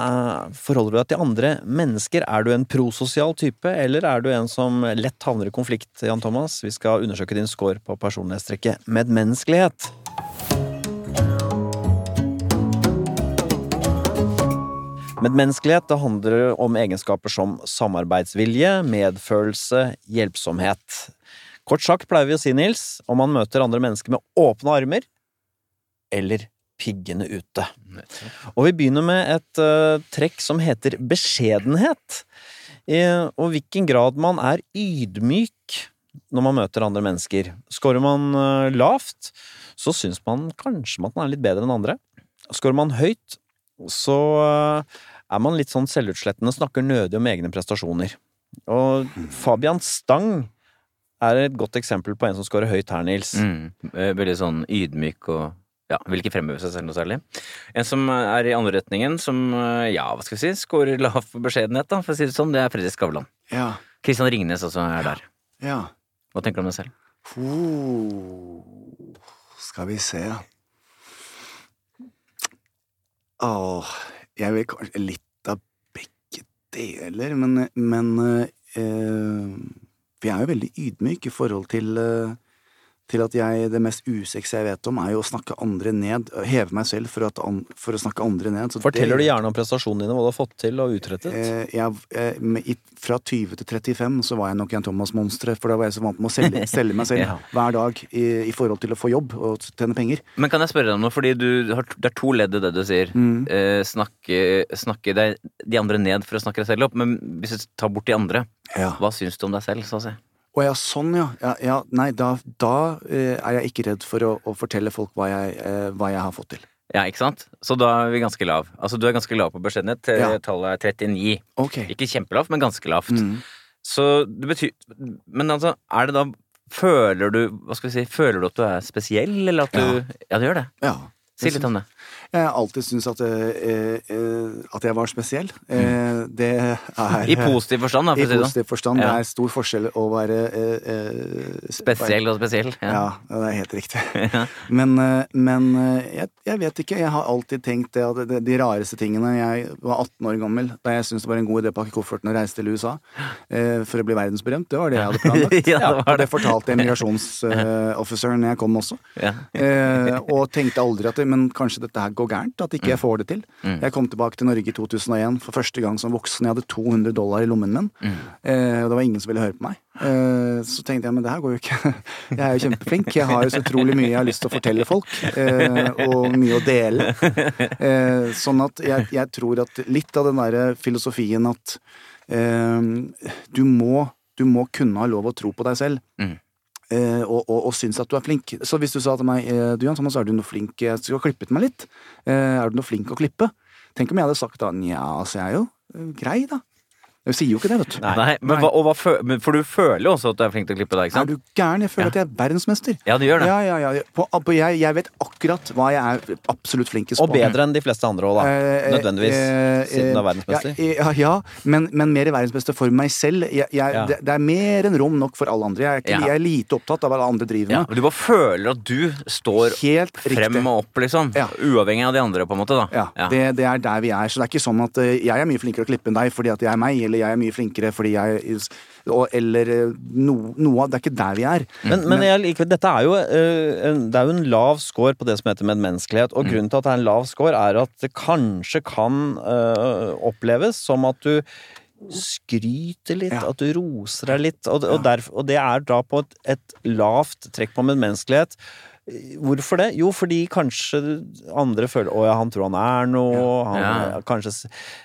[SPEAKER 2] forholder du deg til andre mennesker? Er du en prososial type, eller er du en som lett havner i konflikt, Jan Thomas? Vi skal undersøke din score på personlighetstrekket medmenneskelighet. Medmenneskelighet det handler om egenskaper som samarbeidsvilje, medfølelse, hjelpsomhet. Kort sagt pleier vi å si, Nils, om man møter andre mennesker med åpne armer eller piggene ute. Og vi begynner med et uh, trekk som heter beskjedenhet. I, og hvilken grad man er ydmyk når man møter andre mennesker. Skårer man uh, lavt, så syns man kanskje at man er litt bedre enn andre. Skårer man høyt, så eh, er man litt sånn selvutslettende, snakker nødig om egne prestasjoner. Og Fabian Stang er et godt eksempel på en som scorer høyt her, Nils.
[SPEAKER 3] Mm. Veldig sånn ydmyk og ja, vil ikke fremheve seg selv noe særlig. En som er i andre retningen, som eh, ja, hva skal vi si, scorer lav på beskjedenhet, da, for å si det sånn, det er Fredrik Skavlan.
[SPEAKER 4] Ja,
[SPEAKER 3] Kristian Ringnes også er der.
[SPEAKER 4] ja.
[SPEAKER 3] Hva tenker du om deg selv?
[SPEAKER 4] Oh, skal vi se Åh, jeg vil kanskje litt deler, men, men eh, Vi er jo veldig ydmyke i forhold til eh, til at jeg, det mest usexy jeg vet om, er jo å snakke andre ned. Heve meg selv for, at an, for å snakke andre ned. Så
[SPEAKER 2] Forteller
[SPEAKER 4] det-
[SPEAKER 2] du gjerne om prestasjonene dine, hva du har fått til og utrettet?
[SPEAKER 4] Eh, jeg, eh, med, i, fra 20 til 35 så var jeg nok en Thomas-monster, for da var jeg så vant med å selge, selge meg selv
[SPEAKER 3] Ja.
[SPEAKER 4] hver dag i, i forhold til å få jobb og tjene penger.
[SPEAKER 3] Men kan jeg spørre deg om noe, fordi har, det er to ledd i det du sier.
[SPEAKER 4] Mm.
[SPEAKER 3] Eh, snakke, snakke deg, de andre ned for å snakke deg selv opp, men hvis du tar bort de andre,
[SPEAKER 4] Ja.
[SPEAKER 3] hva syns du om deg selv, så å si?
[SPEAKER 4] Å ja, sånn ja. ja, ja nei, da, da eh, er jeg ikke redd for å, å fortelle folk hva jeg, eh, hva jeg har fått til.
[SPEAKER 3] Ja, ikke sant? Så da er vi ganske lav. Altså, du er ganske lav på beskjedenhet.
[SPEAKER 4] Ja.
[SPEAKER 3] Tallet er 39.
[SPEAKER 4] Okay.
[SPEAKER 3] Ikke kjempelavt, men ganske lavt.
[SPEAKER 4] Mm.
[SPEAKER 3] Så det betyr Men altså, er det da Føler du Hva skal vi si Føler du at du er spesiell, eller at du Ja, du gjør det.
[SPEAKER 4] Ja.
[SPEAKER 3] Si litt om det.
[SPEAKER 4] Jeg har alltid syntes at, eh, eh, at jeg var spesiell. Eh, det er
[SPEAKER 3] Mm. I positiv forstand, da, for
[SPEAKER 4] I
[SPEAKER 3] si sånn.
[SPEAKER 4] positiv forstand.
[SPEAKER 3] Ja.
[SPEAKER 4] Det er stor forskjell å være eh, eh,
[SPEAKER 3] Spesiell og spesiell.
[SPEAKER 4] Ja,
[SPEAKER 3] Ja.
[SPEAKER 4] det er helt riktig. Men, eh, men eh, jeg, jeg vet ikke. Jeg har alltid tenkt det at de rareste tingene Jeg var 18 år gammel da jeg syntes det var en god idé å pakke kofferten og reise til USA eh, for å bli verdensberømt. Det var det jeg hadde planlagt.
[SPEAKER 3] Ja, det var det.
[SPEAKER 4] det fortalte immigrasjonsofficeren når jeg kom også.
[SPEAKER 3] Ja.
[SPEAKER 4] Eh, og tenkte aldri at det, Men kanskje dette her går gærent? At ikke jeg får det til?
[SPEAKER 3] Mm.
[SPEAKER 4] Jeg kom tilbake til Norge i 2001 for første gang som voksen. Jeg hadde 200 dollar i lommen min.
[SPEAKER 3] Mm.
[SPEAKER 4] Eh, og det var ingen som ville høre på meg. Eh, så tenkte jeg men det her går jo ikke. Jeg er jo kjempeflink. Jeg har jo så utrolig mye jeg har lyst til å fortelle folk. Eh, og mye å dele. Eh, sånn at jeg, jeg tror at litt av den derre filosofien at du må du må kunne ha lov å tro på deg selv.
[SPEAKER 3] Mm.
[SPEAKER 4] Eh, og, og, og syns at du er flink. Så hvis du sa til meg eh, Du Jan Thomas, er du noe flink Jeg skulle ha klippet meg litt. Eh, er du noe flink å klippe? Tenk om jeg hadde sagt da Nja, altså jeg er jo grei, da. Du sier jo ikke det, vet du.
[SPEAKER 2] Nei.
[SPEAKER 3] Nei, men hva, og hva fø men For du føler jo også at du er flink til å klippe deg, ikke
[SPEAKER 4] Er du gæren? Jeg føler
[SPEAKER 3] Ja.
[SPEAKER 4] at jeg er verdensmester.
[SPEAKER 3] Ja, du gjør det.
[SPEAKER 4] Ja, ja, ja. På, på, jeg, jeg vet akkurat hva jeg er absolutt flinkest på.
[SPEAKER 2] Og bedre enn de fleste andre òg, da.
[SPEAKER 4] Eh,
[SPEAKER 2] Nødvendigvis.
[SPEAKER 4] eh,
[SPEAKER 2] siden du er
[SPEAKER 4] eh,
[SPEAKER 2] verdensmester.
[SPEAKER 4] Ja, ja, ja men, men mer verdensmester for meg selv. Jeg, jeg,
[SPEAKER 2] Ja.
[SPEAKER 4] det, det er mer enn rom nok for alle andre. Jeg er, ikke,
[SPEAKER 3] Ja.
[SPEAKER 4] jeg er lite opptatt av hva alle andre driver
[SPEAKER 3] Ja,
[SPEAKER 4] med.
[SPEAKER 3] men du bare føler at du står
[SPEAKER 4] Helt
[SPEAKER 3] frem
[SPEAKER 4] riktig.
[SPEAKER 3] og opp, liksom.
[SPEAKER 4] Ja.
[SPEAKER 3] Uavhengig av de andre, på en måte, da.
[SPEAKER 4] Ja, Det, det er der vi er. Så det er ikke sånn at eh, jeg er mye flinkere å klippe enn deg fordi at jeg er meg, eller jeg er mye flinkere fordi jeg og, Eller eh, no, noe av Det er ikke der vi er.
[SPEAKER 2] Men, men jeg liker, dette er jo, eh, det er jo en lav score på det som heter medmenneskelighet. Og grunnen til at det er en lav score, er at det kanskje kan eh, oppleves som at du skryter litt,
[SPEAKER 4] Ja.
[SPEAKER 2] at du roser deg litt. Og, og, derf- og det er da på et, et lavt trekk på medmenneskelighet. Hvorfor det? Jo, fordi kanskje andre føler Å ja, han tror han er noe. Han,
[SPEAKER 3] Ja.
[SPEAKER 2] Kanskje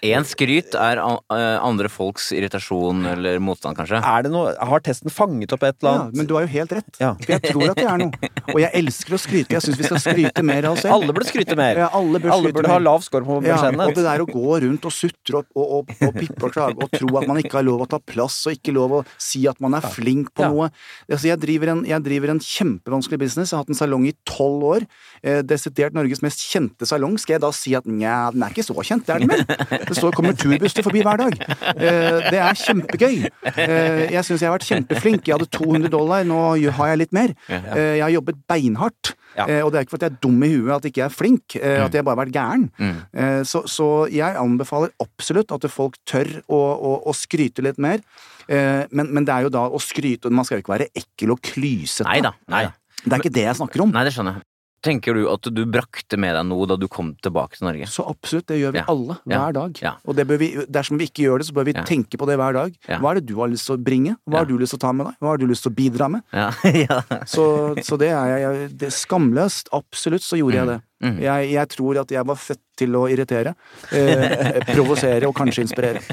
[SPEAKER 3] Én skryt er eh, andre folks irritasjon eller motstand, kanskje.
[SPEAKER 2] Er det noe Har testen fanget opp et eller annet?
[SPEAKER 4] Ja, men du har jo helt rett.
[SPEAKER 2] Ja.
[SPEAKER 4] For jeg tror at det er noe. Og jeg elsker å skryte. Jeg syns vi skal skryte mer av oss selv.
[SPEAKER 2] Alle burde skryte mer.
[SPEAKER 4] Ja, alle burde,
[SPEAKER 2] Alle burde
[SPEAKER 4] mer.
[SPEAKER 2] ha lav score på
[SPEAKER 4] Ja, og det der å gå rundt og sutre og, og, og, og pippe og klage og tro at man ikke har lov å ta plass og ikke lov å si at man er flink på
[SPEAKER 2] Ja.
[SPEAKER 4] noe. Altså, jeg, driver en, jeg driver en kjempevanskelig business. Jeg har hatt en salong i tolv år. Eh, desidert Norges mest kjente salong. Skal jeg da si at nja, den er ikke så kjent, det er den vel? Det står, kommer turbusser forbi hver dag. Eh, det er kjempegøy. Eh, jeg syns jeg har vært kjempeflink. Jeg hadde 200 dollar, nå har jeg litt mer. Jeg har jobbet beinhardt.
[SPEAKER 2] Ja.
[SPEAKER 4] Og det er ikke fordi jeg er dum i huet at jeg ikke er flink, eh, at jeg bare har vært gæren.
[SPEAKER 3] Mm.
[SPEAKER 4] Så, så jeg anbefaler absolutt at folk tør å, å, å skryte litt mer. Men, men det er jo da å skryte Man skal jo ikke være ekkel og klysete.
[SPEAKER 3] Nei da. Nei, da.
[SPEAKER 4] Det er ikke det jeg snakker om.
[SPEAKER 3] nei, det skjønner jeg. Tenker du at du brakte med deg noe da du kom tilbake til Norge?
[SPEAKER 4] Så absolutt, det gjør vi
[SPEAKER 3] Ja.
[SPEAKER 4] alle, hver dag.
[SPEAKER 3] Ja.
[SPEAKER 4] Og vi, dersom vi ikke gjør det, så bør vi
[SPEAKER 3] Ja.
[SPEAKER 4] tenke på det hver dag. Hva er det du har lyst til å bringe? Hva har du lyst til å ta med deg? Hva har du lyst til å bidra med?
[SPEAKER 3] Ja. ja.
[SPEAKER 4] Så, så det er jeg det er skamløst. Absolutt så gjorde jeg det.
[SPEAKER 3] Mm.
[SPEAKER 4] Jeg, jeg tror at jeg var født til å irritere. Eh, provosere og kanskje inspirere.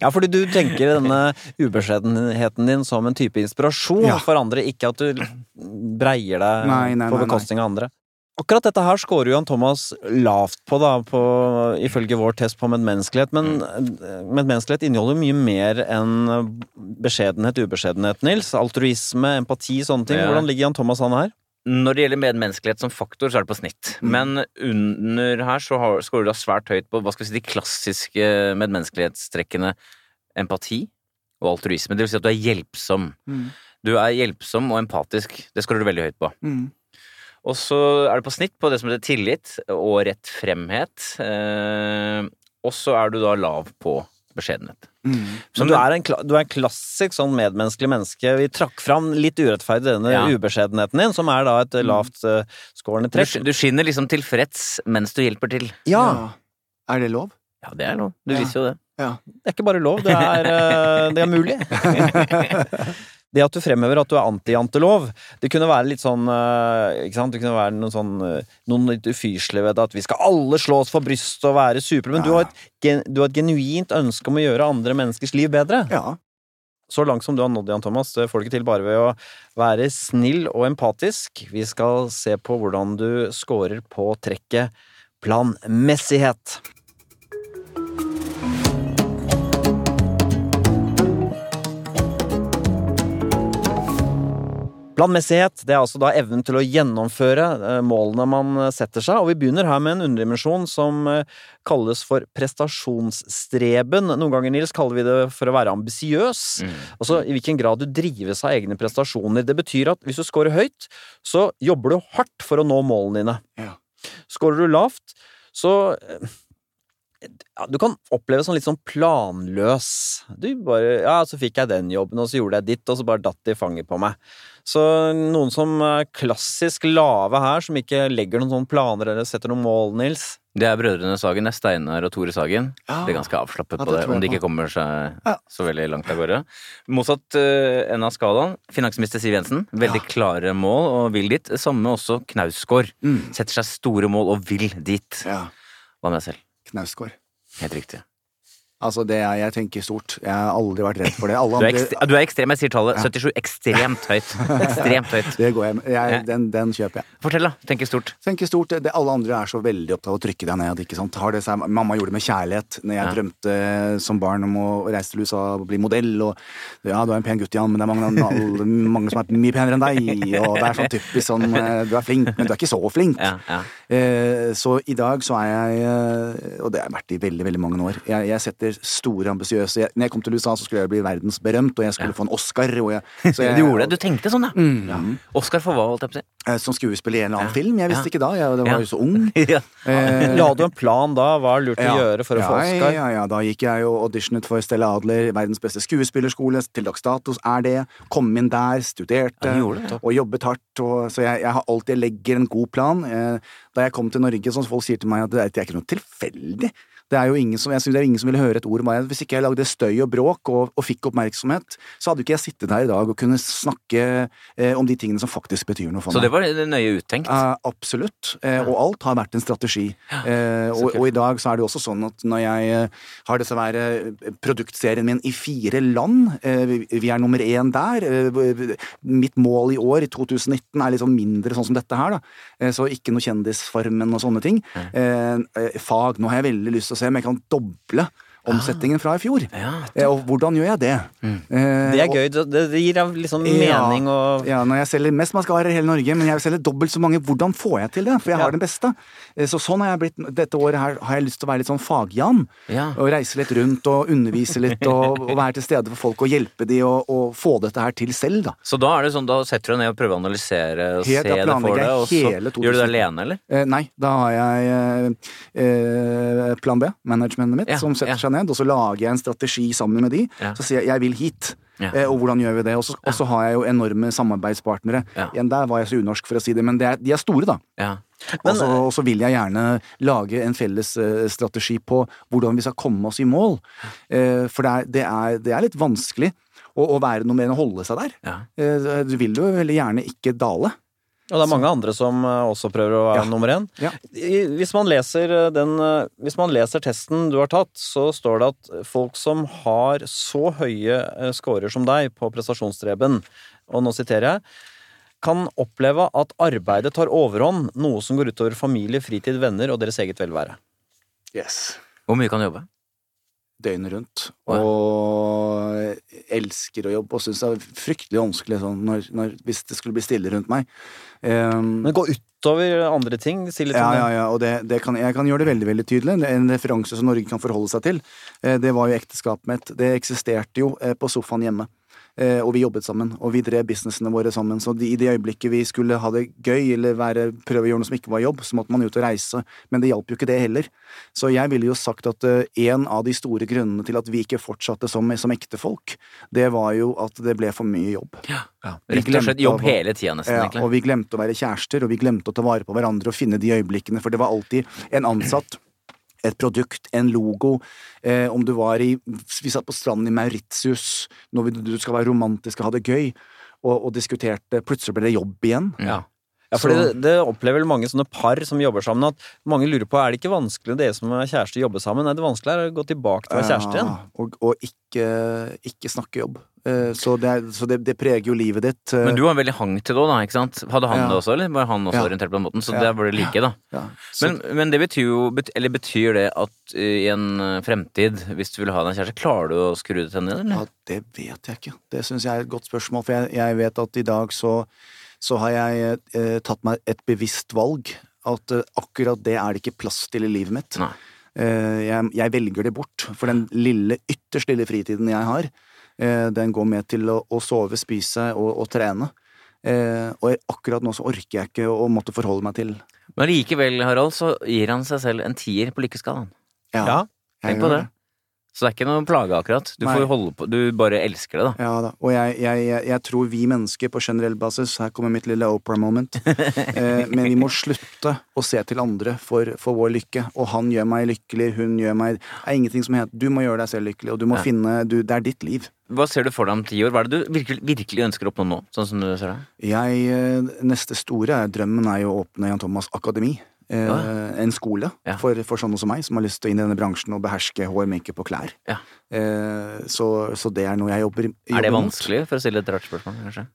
[SPEAKER 2] Ja, fordi du tenker denne ubeskjedenheten din som en type inspirasjon
[SPEAKER 4] Ja.
[SPEAKER 2] for andre, ikke at du breier deg
[SPEAKER 4] Nei, nei,
[SPEAKER 2] på bekostning av andre. Akkurat dette her scorer Jan Thomas lavt på, da, på, ifølge vår test på medmenneskelighet. Men eh, medmenneskelighet inneholder mye mer enn beskjedenhet, ubeskjedenhet, Nils. Altruisme, empati, sånne ting. Hvordan ligger Jan Thomas an her?
[SPEAKER 3] Når det gjelder medmenneskelighet som faktor, så er det på snitt.
[SPEAKER 4] Mm.
[SPEAKER 3] Men under her så scorer du da svært høyt på hva skal vi si, de klassiske medmenneskelighetstrekkene empati og altruisme. Det vil si at du er hjelpsom.
[SPEAKER 4] Mm.
[SPEAKER 3] Du er hjelpsom og empatisk. Det scorer du veldig høyt på.
[SPEAKER 4] Mm.
[SPEAKER 3] Og så er du på snitt på det som heter tillit og rettfremhet. Eh, og så er du da lav på beskjedenhet.
[SPEAKER 4] Mm.
[SPEAKER 2] Så du er, en, du er en klassisk sånn medmenneskelig menneske. Vi trakk fram litt urettferdig denne
[SPEAKER 3] Ja.
[SPEAKER 2] ubeskjedenheten din, som er da et lavt uh, scorende
[SPEAKER 3] Du,
[SPEAKER 2] trekk.
[SPEAKER 3] du skinner liksom tilfreds mens du hjelper til.
[SPEAKER 2] Ja,
[SPEAKER 4] Er det lov?
[SPEAKER 3] Ja, det er lov. Du
[SPEAKER 4] Ja.
[SPEAKER 3] viser jo det.
[SPEAKER 2] det er ikke bare lov, det er, eh, det er mulig. Det at du fremhever at du er anti-jantelov, det kunne være litt sånn eh, ikke sant? Det kunne være noen sånn eh, Noen litt ufyselige ved at vi skal alle slå oss for brystet og være supre, men du, har et, du har et genuint ønske om å gjøre andre menneskers liv bedre.
[SPEAKER 4] Ja.
[SPEAKER 2] Så langt som du har nådd, Jan Thomas, det får du ikke til bare ved å være snill og empatisk. Vi skal se på hvordan du scorer på trekket planmessighet. Planmessighet det er altså da evnen til å gjennomføre eh, målene man eh, setter seg, og vi begynner her med en underdimensjon som eh, kalles for prestasjonsstreben. Noen ganger, Nils, kaller vi det for å være ambisiøs.
[SPEAKER 3] Mm.
[SPEAKER 2] Altså i hvilken grad du drives av egne prestasjoner. Det betyr at hvis du scorer høyt, så jobber du hardt for å nå målene dine.
[SPEAKER 4] Ja.
[SPEAKER 2] Scorer du lavt, så ja, du kan oppleve sånn litt sånn planløs. Du bare Ja, så fikk jeg den jobben, og så gjorde jeg ditt, og så bare datt det i fanget på meg. Så noen som er klassisk lave her, som ikke legger noen sånne planer eller setter noen mål, Nils.
[SPEAKER 3] Det er brødrene Sagen. Det er Steinar og Tore Sagen.
[SPEAKER 4] Ja.
[SPEAKER 3] det er ganske avslappet
[SPEAKER 4] Ja,
[SPEAKER 3] på
[SPEAKER 4] det
[SPEAKER 3] om de ikke kommer seg
[SPEAKER 4] Ja.
[SPEAKER 3] så veldig langt av gårde. Motsatt uh, enden av skalaen, finansminister Siv Jensen. Veldig klare mål og vil dit. Samme også Knausgård.
[SPEAKER 4] Mm.
[SPEAKER 3] Setter seg store mål og vil dit.
[SPEAKER 4] ja.
[SPEAKER 3] Hva med deg selv?
[SPEAKER 4] Knausgård.
[SPEAKER 3] Helt riktig.
[SPEAKER 4] Altså, det er, jeg tenker stort. Jeg har aldri vært redd for det. Alle
[SPEAKER 3] Du er,
[SPEAKER 4] andre
[SPEAKER 3] du er ekstrem. Jeg sier tallet 77. Ekstremt høyt. Ekstremt høyt.
[SPEAKER 4] Det går jeg med. Jeg,
[SPEAKER 3] Ja.
[SPEAKER 4] den, den kjøper jeg.
[SPEAKER 3] Fortell, da. Tenker stort.
[SPEAKER 4] Tenker stort. Det, alle andre er så veldig opptatt av å trykke deg ned. ikke sant? Har det seg, mamma gjorde det med kjærlighet når jeg
[SPEAKER 3] Ja.
[SPEAKER 4] drømte som barn om å reise til USA og bli modell. Og ja, du er en pen gutt, Jan, men det er mange, mange som er mye penere enn deg. Og det er sånn typisk sånn eh, Du er flink, men du er ikke så flink.
[SPEAKER 3] Ja, ja.
[SPEAKER 4] Så i dag så er jeg eh, Og det har jeg vært i veldig veldig mange år. Jeg, jeg setter store, ambisiøse jeg- Når jeg kom til USA, så skulle jeg bli verdensberømt, og jeg skulle få en Oscar. Jeg, så jeg,
[SPEAKER 3] Du gjorde det? Du tenkte sånn, ja?
[SPEAKER 4] Mm.
[SPEAKER 3] ja. Oscar for hva, holdt jeg på å si?
[SPEAKER 4] Eh, Som skuespiller i en eller annen
[SPEAKER 3] Ja.
[SPEAKER 4] film. Jeg visste
[SPEAKER 3] Ja.
[SPEAKER 4] ikke da. Jeg, var
[SPEAKER 3] Ja.
[SPEAKER 4] jo så ung.
[SPEAKER 3] ja.
[SPEAKER 4] Eh,
[SPEAKER 2] La du en plan da? Hva er lurt å gjøre for å få
[SPEAKER 4] ja,
[SPEAKER 2] Oscar?
[SPEAKER 4] Ja, ja, da gikk jeg og auditionet for Stella Adler, verdens beste skuespillerskole, til dags dato er det. Kom inn der, studerte
[SPEAKER 3] det.
[SPEAKER 4] og jobbet hardt. Og, så jeg, jeg har alltid jeg legger en god plan. Eh, da jeg kom til Norge, sånn som folk sier til meg at det er ikke noe tilfeldig. Det er jo ingen som, jeg synes det er ingen som ville høre et ord om meg. Hvis ikke jeg lagde støy og bråk og, og fikk oppmerksomhet, så hadde ikke jeg sittet her i dag og kunne snakke eh, om de tingene som faktisk betyr noe for meg.
[SPEAKER 3] Så det var nøye uttenkt?
[SPEAKER 4] Eh, absolutt. Eh, og alt har vært en strategi. Eh, og, og i dag så er det også sånn at når jeg eh, har disse være produktserien min i fire land, eh, vi, er nummer én der. Eh, mitt mål i år, i 2019, er litt sånn mindre sånn som dette her, da. Eh, så ikke noe Kjendisfarmen og sånne ting. Eh, eh, fag, nå har jeg veldig lyst til å se om jeg kan doble omsetningen fra i fjor.
[SPEAKER 3] Ja.
[SPEAKER 4] Eh, og hvordan gjør jeg det? Mm.
[SPEAKER 2] Det er gøy. Det, gir liksom
[SPEAKER 4] Ja.
[SPEAKER 2] mening og
[SPEAKER 4] Ja, når jeg selger mest maskarer i hele Norge, men jeg selger dobbelt så mange, hvordan får jeg til det? For jeg
[SPEAKER 2] Ja.
[SPEAKER 4] har den beste. Eh, Så sånn har jeg blitt, dette året her har jeg lyst til å være litt sånn fag-Jan.
[SPEAKER 3] Ja.
[SPEAKER 4] Og reise litt rundt og undervise litt og, og være til stede for folk og hjelpe de og, og få dette her til selv, da.
[SPEAKER 3] Så da er det sånn, da setter du deg ned og prøver å analysere og
[SPEAKER 4] Helt,
[SPEAKER 3] se det for deg, og så gjør du det alene, eller?
[SPEAKER 4] Eh, nei, da har jeg eh, eh, Plan B, managementet mitt,
[SPEAKER 3] Ja,
[SPEAKER 4] som setter
[SPEAKER 3] ja.
[SPEAKER 4] seg ned, og så lager jeg en strategi sammen med de. Så sier jeg 'jeg vil hit'.
[SPEAKER 3] Ja.
[SPEAKER 4] Eh, og hvordan gjør vi det? Og så og så har jeg jo enorme samarbeidspartnere.
[SPEAKER 3] Ja.
[SPEAKER 4] Igjen, der var jeg så unorsk, for å si det, men det er, de er store, da.
[SPEAKER 3] Ja.
[SPEAKER 2] Men-
[SPEAKER 4] og, så, vil jeg gjerne lage en felles eh, strategi på hvordan vi skal komme oss i mål. Eh, for det er, det, er, det er litt vanskelig å, å være noe mer enn å holde seg der. Eh, du vil jo veldig gjerne ikke dale.
[SPEAKER 2] Og det er mange andre som eh, også prøver å være
[SPEAKER 4] Ja.
[SPEAKER 2] nummer én.
[SPEAKER 4] Ja.
[SPEAKER 2] Hvis man, leser eh, den, eh, hvis man leser testen du har tatt, så står det at folk som har så høye scorer som deg på prestasjonsstreben, og nå siterer jeg, kan oppleve at arbeidet tar overhånd, noe som går utover familie, fritid, venner og deres eget velvære.
[SPEAKER 4] Yes.
[SPEAKER 3] Hvor mye kan du jobbe?
[SPEAKER 4] Døgnet rundt. Og elsker å jobbe og syns det er fryktelig vanskelig sånn når, når, hvis det skulle bli stille rundt meg. Um,
[SPEAKER 2] Men gå utover andre ting. Si litt
[SPEAKER 4] Ja,
[SPEAKER 2] om det.
[SPEAKER 4] ja, ja, og det, det kan, jeg kan gjøre det veldig veldig tydelig. En referanse som Norge kan forholde seg til. Eh, Det var jo ekteskapet mitt. Det eksisterte jo eh, på sofaen hjemme. Eh, Og vi jobbet sammen, og vi drev businessene våre sammen. Så i det øyeblikket vi skulle ha det gøy, eller være, prøve å gjøre noe som ikke var jobb, så måtte man ut og reise. Men det hjalp jo ikke det heller. Så jeg ville jo sagt at eh, en av de store grunnene til at vi ikke fortsatte som, som ektefolk, det var jo at det ble for mye jobb.
[SPEAKER 3] Ja.
[SPEAKER 4] Vi
[SPEAKER 3] Rett og slett
[SPEAKER 4] glemte
[SPEAKER 3] jobb hele tida, nesten,
[SPEAKER 4] Ja,
[SPEAKER 3] egentlig.
[SPEAKER 4] og vi glemte å være kjærester, og vi glemte å ta vare på hverandre og finne de øyeblikkene, for det var alltid en ansatt, et produkt, en logo. Eh, om du var i Vi satt på stranden i Mauritius når vi, du skal være romantisk og ha det gøy, og, og diskuterte Plutselig ble det jobb igjen.
[SPEAKER 2] Ja. Ja, for det, det opplever vel mange sånne par som jobber sammen, at mange lurer på er det ikke vanskelig dere som er kjærester jobbe sammen. Nei, det vanskelige er å gå tilbake til å være kjæreste igjen.
[SPEAKER 4] Ja, og og ikke, ikke snakke jobb. Eh, så det, er- så det, det preger jo livet ditt. eh,
[SPEAKER 3] Men du har veldig hang til det òg, da, ikke sant? Hadde han
[SPEAKER 4] Ja.
[SPEAKER 3] det også, eller var han også
[SPEAKER 4] Ja.
[SPEAKER 3] orientert på den måten? Så
[SPEAKER 4] Ja.
[SPEAKER 3] der var det like, da. Men, men det betyr jo Eller betyr det at eh, i en fremtid, hvis du vil ha deg en kjæreste, klarer du å skru det til henne, eller?
[SPEAKER 4] Ja, det vet jeg ikke. Det syns jeg er et godt spørsmål, for jeg, jeg vet at i dag så, så har jeg eh, tatt meg et bevisst valg. At eh, akkurat det er det ikke plass til i livet mitt.
[SPEAKER 3] Nei.
[SPEAKER 4] Eh, jeg, jeg velger det bort. For den lille, ytterst lille fritiden jeg har, eh, den går med til å, å sove, spise og, og trene. Eh, og akkurat nå så orker jeg ikke å måtte forholde meg til
[SPEAKER 3] Men likevel, Harald, så gir han seg selv en tier på lykkeskalaen.
[SPEAKER 2] Ja.
[SPEAKER 4] jeg
[SPEAKER 3] Tenk på det. Så det er ikke noe plage, akkurat. Du får holde på Du bare elsker det, da.
[SPEAKER 4] Ja da, og jeg, jeg, jeg, tror vi mennesker på generell basis Her kommer mitt lille Oprah-moment. eh, men vi må slutte å se til andre for, for vår lykke. Og han gjør meg lykkelig, hun gjør meg Det er ingenting som heter Du må gjøre deg selv lykkelig, og du må
[SPEAKER 3] Ja.
[SPEAKER 4] finne du, Det er ditt liv.
[SPEAKER 3] Hva ser du for deg om ti år? Hva er det du virkelig, virkelig ønsker å oppnå nå? Sånn som du ser det?
[SPEAKER 4] Jeg, eh, neste store drømmen er jo å åpne Jan Thomas Akademi. Eh,
[SPEAKER 3] Ja.
[SPEAKER 4] En skole
[SPEAKER 3] Ja.
[SPEAKER 4] for, for sånne som meg, som har lyst til å inn i denne bransjen og beherske hår, makeup og klær.
[SPEAKER 3] Ja.
[SPEAKER 4] Eh, så, så det er noe jeg jobber, jobber
[SPEAKER 3] Er det vanskelig, for å stille et rart spørsmål, kanskje?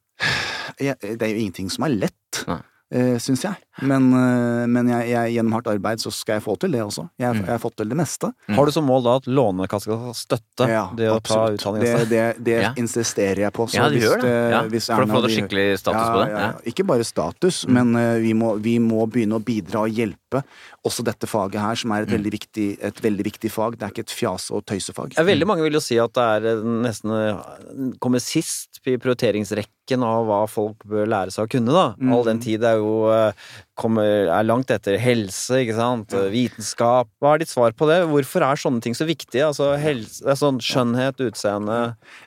[SPEAKER 4] Det er jo ingenting som er lett, uh, syns jeg. Men, eh, men jeg, jeg, gjennom hardt arbeid så skal jeg få til det også. Jeg,
[SPEAKER 3] Mm.
[SPEAKER 4] jeg har fått til det meste.
[SPEAKER 2] Har du som mål da at Lånekassa skal støtte
[SPEAKER 4] Ja,
[SPEAKER 2] det å ta
[SPEAKER 4] absolutt.
[SPEAKER 2] utdanning?
[SPEAKER 4] Det, det, det
[SPEAKER 3] Ja.
[SPEAKER 4] insisterer jeg på. Så
[SPEAKER 3] Ja, du
[SPEAKER 4] hvis
[SPEAKER 3] gjør det. Ja,
[SPEAKER 4] hvis
[SPEAKER 3] for å
[SPEAKER 4] Erna
[SPEAKER 3] få det skikkelig status
[SPEAKER 4] ja,
[SPEAKER 3] på det.
[SPEAKER 4] Ja. Ikke bare status, men uh, vi, må, vi må begynne å bidra og hjelpe også dette faget her, som er et,
[SPEAKER 3] Mm.
[SPEAKER 4] veldig, viktig, et veldig viktig fag. Det er ikke et fjase- og tøysefag.
[SPEAKER 2] Ja, veldig mange vil jo si at det er eh, nesten eh, kommer sist i prioriteringsrekken av hva folk bør lære seg å kunne, da.
[SPEAKER 4] Mm.
[SPEAKER 2] All den tid er jo eh, kommer, er langt etter helse, ikke sant, vitenskap. Hva er ditt svar på det? Hvorfor er sånne ting så viktige? Altså helse, sånn skjønnhet, utseende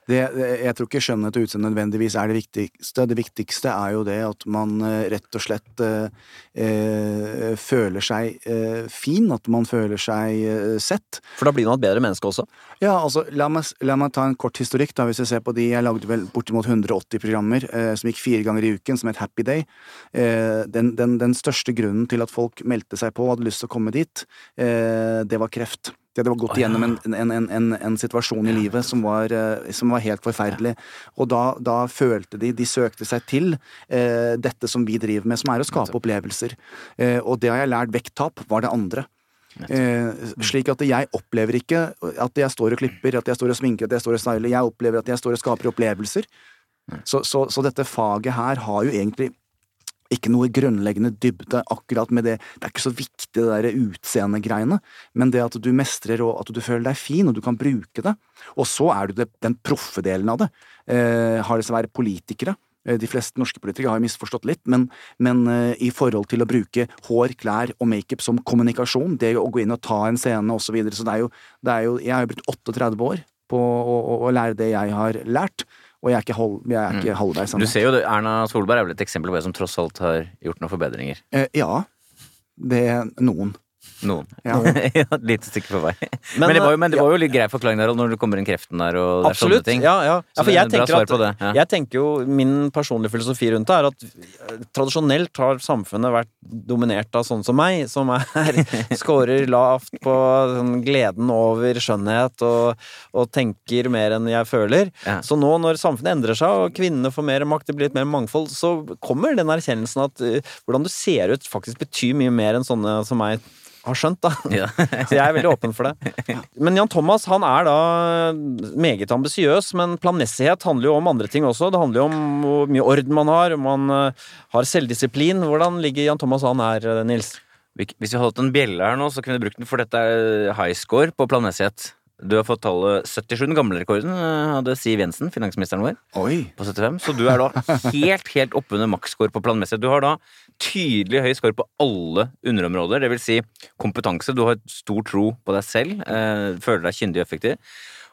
[SPEAKER 4] Det, jeg tror ikke skjønnhet og utseende nødvendigvis er det viktigste. Det viktigste er jo det at man eh, rett og slett eh, eh, føler seg eh, fin, at man føler seg eh, sett.
[SPEAKER 2] For da blir man et bedre menneske også.
[SPEAKER 4] Ja, altså, la meg, la meg ta en kort historikk, da, hvis jeg ser på de. Jeg lagde vel bortimot 180 programmer eh, som gikk fire ganger i uken, som het Happy Day. Eh, den, den, den største grunnen til at folk meldte seg på og hadde lyst til å komme dit, eh, det var kreft. De hadde gått igjennom en, en, en, en, situasjon i livet som var, eh, som var helt forferdelig. Og da, da følte de De søkte seg til eh, dette som vi driver med, som er å skape opplevelser. Eh, og det har jeg lært. Vekttap var det andre. Eh, slik at jeg opplever ikke at jeg står og klipper, at jeg står og sminker, at jeg står og styler. Jeg opplever at jeg står og skaper opplevelser. Så, så, så dette faget her har jo egentlig ikke noe grunnleggende dybde akkurat med det. Det er ikke så viktig det der utseendegreiene, men det at du mestrer og at du føler deg fin og du kan bruke det. Og så er det den proffe delen av det. Eh, har det seg være politikere. Eh, De fleste norske politikere har misforstått litt, men, men eh, i forhold til å bruke hår, klær og makeup som kommunikasjon, det å gå inn og ta en scene osv. Så, videre, så Jeg har jo brukt 38 år på å, å, å lære det jeg har lært, og jeg er ikke, hold, jeg er ikke halvveis
[SPEAKER 3] Du ser jo, Erna Solberg er vel et eksempel på en som tross alt har gjort noen forbedringer.
[SPEAKER 4] Eh, ja. Det er noen.
[SPEAKER 3] Noen.
[SPEAKER 4] Ja.
[SPEAKER 3] Et lite stykke på vei. Men,
[SPEAKER 2] Men,
[SPEAKER 3] det var jo, men det
[SPEAKER 2] ja.
[SPEAKER 3] var jo litt grei forklaring der når det kommer inn kreften der og
[SPEAKER 2] Absolutt.
[SPEAKER 3] sånne ting.
[SPEAKER 2] Ja, ja. ja
[SPEAKER 3] Så
[SPEAKER 2] for jeg tenker, at,
[SPEAKER 3] ja.
[SPEAKER 2] jeg tenker jo Min personlige filosofi rundt det er at eh, tradisjonelt har samfunnet vært dominert av sånne som meg, som er scorer lavt på sånn gleden over skjønnhet og, og tenker mer enn jeg føler.
[SPEAKER 3] Ja.
[SPEAKER 2] Så nå når samfunnet endrer seg og kvinnene får mer makt, det blir litt mer mangfold, så kommer den erkjennelsen at uh, hvordan du ser ut faktisk betyr mye mer enn sånne som meg har skjønt, da.
[SPEAKER 3] Ja.
[SPEAKER 2] Så jeg er veldig åpen for det. Men Jan Thomas han er da meget ambisiøs, men planmessighet handler jo om andre ting også. Det handler jo om hvor mye orden man har, om man eh, har selvdisiplin. Hvordan ligger Jan Thomas an her, eh, Nils?
[SPEAKER 3] Hvis vi holdt en bjelle her nå, så kunne vi brukt den, for dette er high score på planmessighet. Du har fått tallet 77, den gamle rekorden, eh, hadde Siv Jensen, finansministeren vår,
[SPEAKER 4] Oi!
[SPEAKER 3] på 75. Så du er da helt, helt oppunder maksscore på planmessighet. Du har da tydelig høy score på alle underområder, det vil si kompetanse. Du har stor tro på deg selv, eh, føler deg kyndig og effektiv.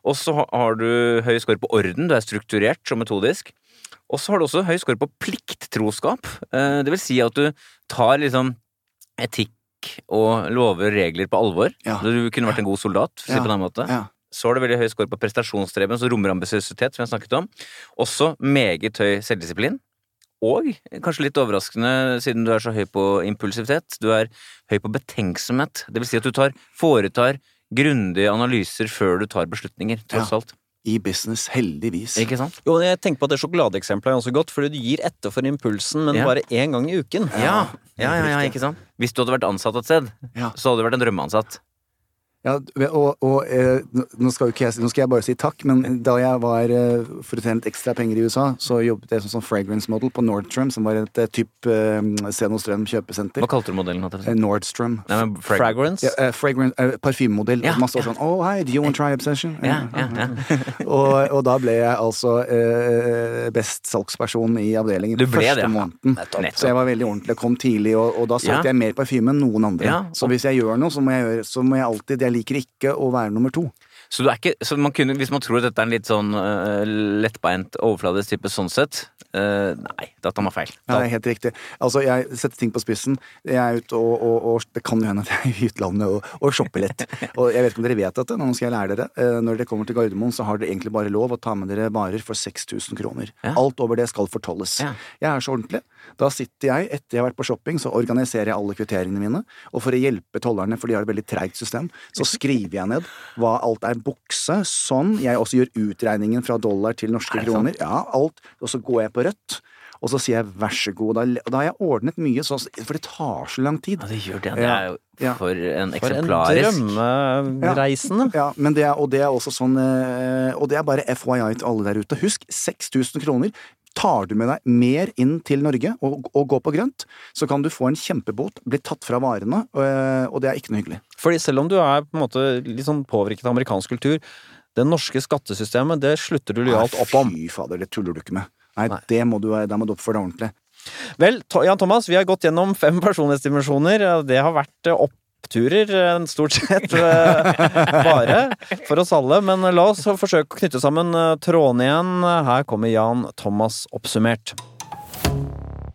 [SPEAKER 3] Og så har du høy score på orden, du er strukturert og metodisk. Og så har du også høy score på plikttroskap. Eh, det vil si at du tar liksom etikk og lover og regler på alvor.
[SPEAKER 4] Ja.
[SPEAKER 3] Du kunne vært en god soldat, for å si
[SPEAKER 4] Ja.
[SPEAKER 3] på den måten.
[SPEAKER 4] Ja.
[SPEAKER 3] Så har du veldig høy score på prestasjonsstreben, så rommer ambisiøsitet, som jeg snakket om. Også meget høy selvdisiplin. Og kanskje litt overraskende, siden du er så høy på impulsivitet, du er høy på betenksomhet. Det vil si at du tar, foretar grundige analyser før du tar beslutninger, tross
[SPEAKER 4] Ja.
[SPEAKER 3] alt.
[SPEAKER 4] I business, heldigvis.
[SPEAKER 3] Ikke sant?
[SPEAKER 2] Jo, jeg tenker på at det sjokoladeeksempelet er ganske godt, fordi du gir etter for impulsen, men
[SPEAKER 3] Ja.
[SPEAKER 2] bare én gang i uken.
[SPEAKER 3] Ja, ja, ja, ja, ikke sant? Hvis du hadde vært ansatt et sted,
[SPEAKER 4] Ja.
[SPEAKER 3] så hadde du vært en drømmeansatt.
[SPEAKER 4] Ja, og, og eh, nå, skal jo ikke jeg, nå skal jeg bare si takk, men da jeg var eh, for å tjene litt ekstra penger i USA, så jobbet jeg som sånn fragrance model på Nordstrom, som var et eh, typ eh, Senostrøm kjøpesenter.
[SPEAKER 3] Hva kalte du modellen?
[SPEAKER 4] Eh, Nordstrom.
[SPEAKER 3] Nei, men frag-
[SPEAKER 2] Fragrance.
[SPEAKER 4] Ja, eh, fragrance, eh, Parfymemodell.
[SPEAKER 3] Ja,
[SPEAKER 4] man står sånn Oh, hi, do you want to try Obsession?
[SPEAKER 3] Ja, ja, ja.
[SPEAKER 4] og, og da ble jeg altså eh, best salgsperson i avdelingen
[SPEAKER 3] Du ble
[SPEAKER 4] første
[SPEAKER 3] det, ja.
[SPEAKER 4] måneden.
[SPEAKER 3] Nettopp.
[SPEAKER 4] Så jeg var veldig ordentlig, kom tidlig, og, og da solgte
[SPEAKER 3] Ja.
[SPEAKER 4] jeg mer parfyme enn noen andre.
[SPEAKER 3] Ja,
[SPEAKER 4] Så hvis jeg gjør noe, så må jeg, gjøre, så må jeg alltid Jeg liker ikke å være nummer to.
[SPEAKER 3] Så, du er ikke, så man kunne, hvis man tror at dette er en litt sånn uh, lettbeint overfladisk type sånn sett, uh, nei, da tar man feil.
[SPEAKER 4] Da. er helt riktig. Altså, jeg setter ting på spissen. Jeg er ute og, og, og Det kan jo hende at jeg er i utlandet og, og shopper litt. Og jeg vet ikke om dere vet dette, nå skal jeg lære dere. Uh, Når dere kommer til Gardermoen, så har dere egentlig bare lov å ta med dere varer for 6000 kroner.
[SPEAKER 3] Ja.
[SPEAKER 4] Alt over det skal fortolles.
[SPEAKER 3] Ja.
[SPEAKER 4] Jeg er så ordentlig. Da sitter jeg, etter jeg har vært på shopping, så organiserer jeg alle kvitteringene mine. Og for å hjelpe tollerne, for de har et veldig treigt system, så skriver jeg ned hva alt er bukse, sånn. Jeg også gjør utregningen fra dollar til norske
[SPEAKER 3] Er
[SPEAKER 4] kroner. Ja, alt. Og så går jeg på rødt. Og så sier jeg vær så god. Da, da har jeg ordnet mye, så, for det tar så lang tid.
[SPEAKER 3] Ja, det gjør det. Det er jo
[SPEAKER 4] Ja.
[SPEAKER 3] for en
[SPEAKER 2] For en
[SPEAKER 3] eksemplarisk
[SPEAKER 2] drømmereisende.
[SPEAKER 4] Ja, men det er, og det er også sånn eh, Og det er bare FYI til alle der ute. Husk, 6000 kroner. Tar du med deg mer inn til Norge og, og går på grønt, så kan du få en kjempebot, bli tatt fra varene, eh, og det er ikke noe hyggelig.
[SPEAKER 2] Fordi selv om du er på en måte litt sånn påvirket av amerikansk kultur, det norske skattesystemet, det slutter du lojalt opp om.
[SPEAKER 4] Fy fader, det tuller du ikke med. Nei,
[SPEAKER 2] Nei.
[SPEAKER 4] det må du, der må du oppføre deg ordentlig.
[SPEAKER 2] Vel, Jan Thomas, vi har gått gjennom fem personlighetsdimensjoner. Det har vært eh, oppturer, eh, stort sett, eh, bare, for oss alle. Men la oss forsøke å knytte sammen eh, trådene igjen. Her kommer Jan Thomas oppsummert.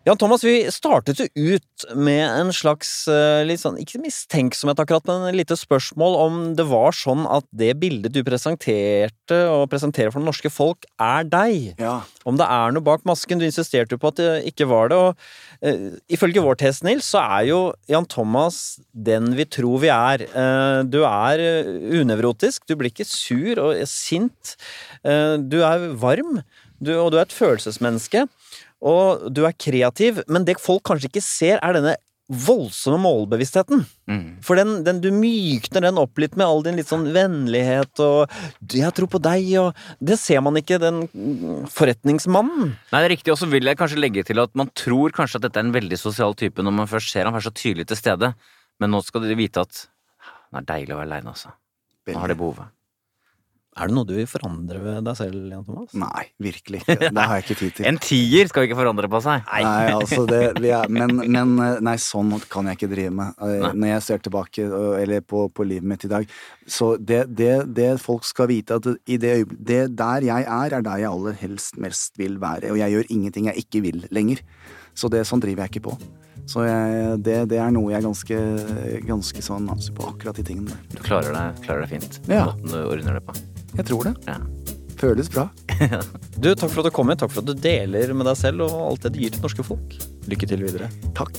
[SPEAKER 2] Jan Thomas, vi startet jo ut med en slags eh, litt sånn, ikke mistenksomhet akkurat, men et lite spørsmål om det var sånn at det bildet du presenterte og presenterer for det norske folk, er deg.
[SPEAKER 4] Ja.
[SPEAKER 2] Om det er noe bak masken. Du insisterte jo på at det ikke var det. Og uh, ifølge vår test, Nils, så er jo Jan Thomas den vi tror vi er. Uh, du er unevrotisk. Du blir ikke sur og sint. Uh, du er varm, du, og du er et følelsesmenneske. Og du er kreativ, men det folk kanskje ikke ser, er denne voldsomme målbevisstheten.
[SPEAKER 3] Mm.
[SPEAKER 2] For den, den, du mykner den opp litt med all din litt sånn vennlighet og 'jeg tror på deg' og Det ser man ikke, den forretningsmannen.
[SPEAKER 3] Nei, det er riktig, og så vil jeg kanskje legge til at man tror kanskje at dette er en veldig sosial type når man først ser ham, være så tydelig til stede. Men nå skal dere vite at det er deilig å være aleine, altså. Nå har det behovet.
[SPEAKER 2] Er det noe du vil forandre ved deg selv, Jan Thomas?
[SPEAKER 4] Nei, virkelig ikke. Det har jeg ikke tid til.
[SPEAKER 3] En tier skal ikke forandre på seg.
[SPEAKER 4] Nei, altså det, vi er, men, men nei, sånn kan jeg ikke drive med. Eh, Når jeg ser tilbake eller på, på livet mitt i dag. Så det, det, det folk skal vite, at i det, øyeblikket der jeg er, er der jeg aller helst mest vil være. Og jeg gjør ingenting jeg ikke vil lenger. Så det, sånn driver jeg ikke på. Så jeg, det, det er noe jeg er ganske, ganske sånn altså på akkurat de tingene der.
[SPEAKER 3] Du klarer deg, klarer deg fint.
[SPEAKER 4] Ja.
[SPEAKER 3] Måten du ordner det på.
[SPEAKER 4] Jeg tror det.
[SPEAKER 3] Ja.
[SPEAKER 4] Føles bra.
[SPEAKER 2] Du, Takk for at du kom hit. Takk for at du deler med deg selv og alt det du gir til norske folk. Lykke til videre.
[SPEAKER 4] Takk.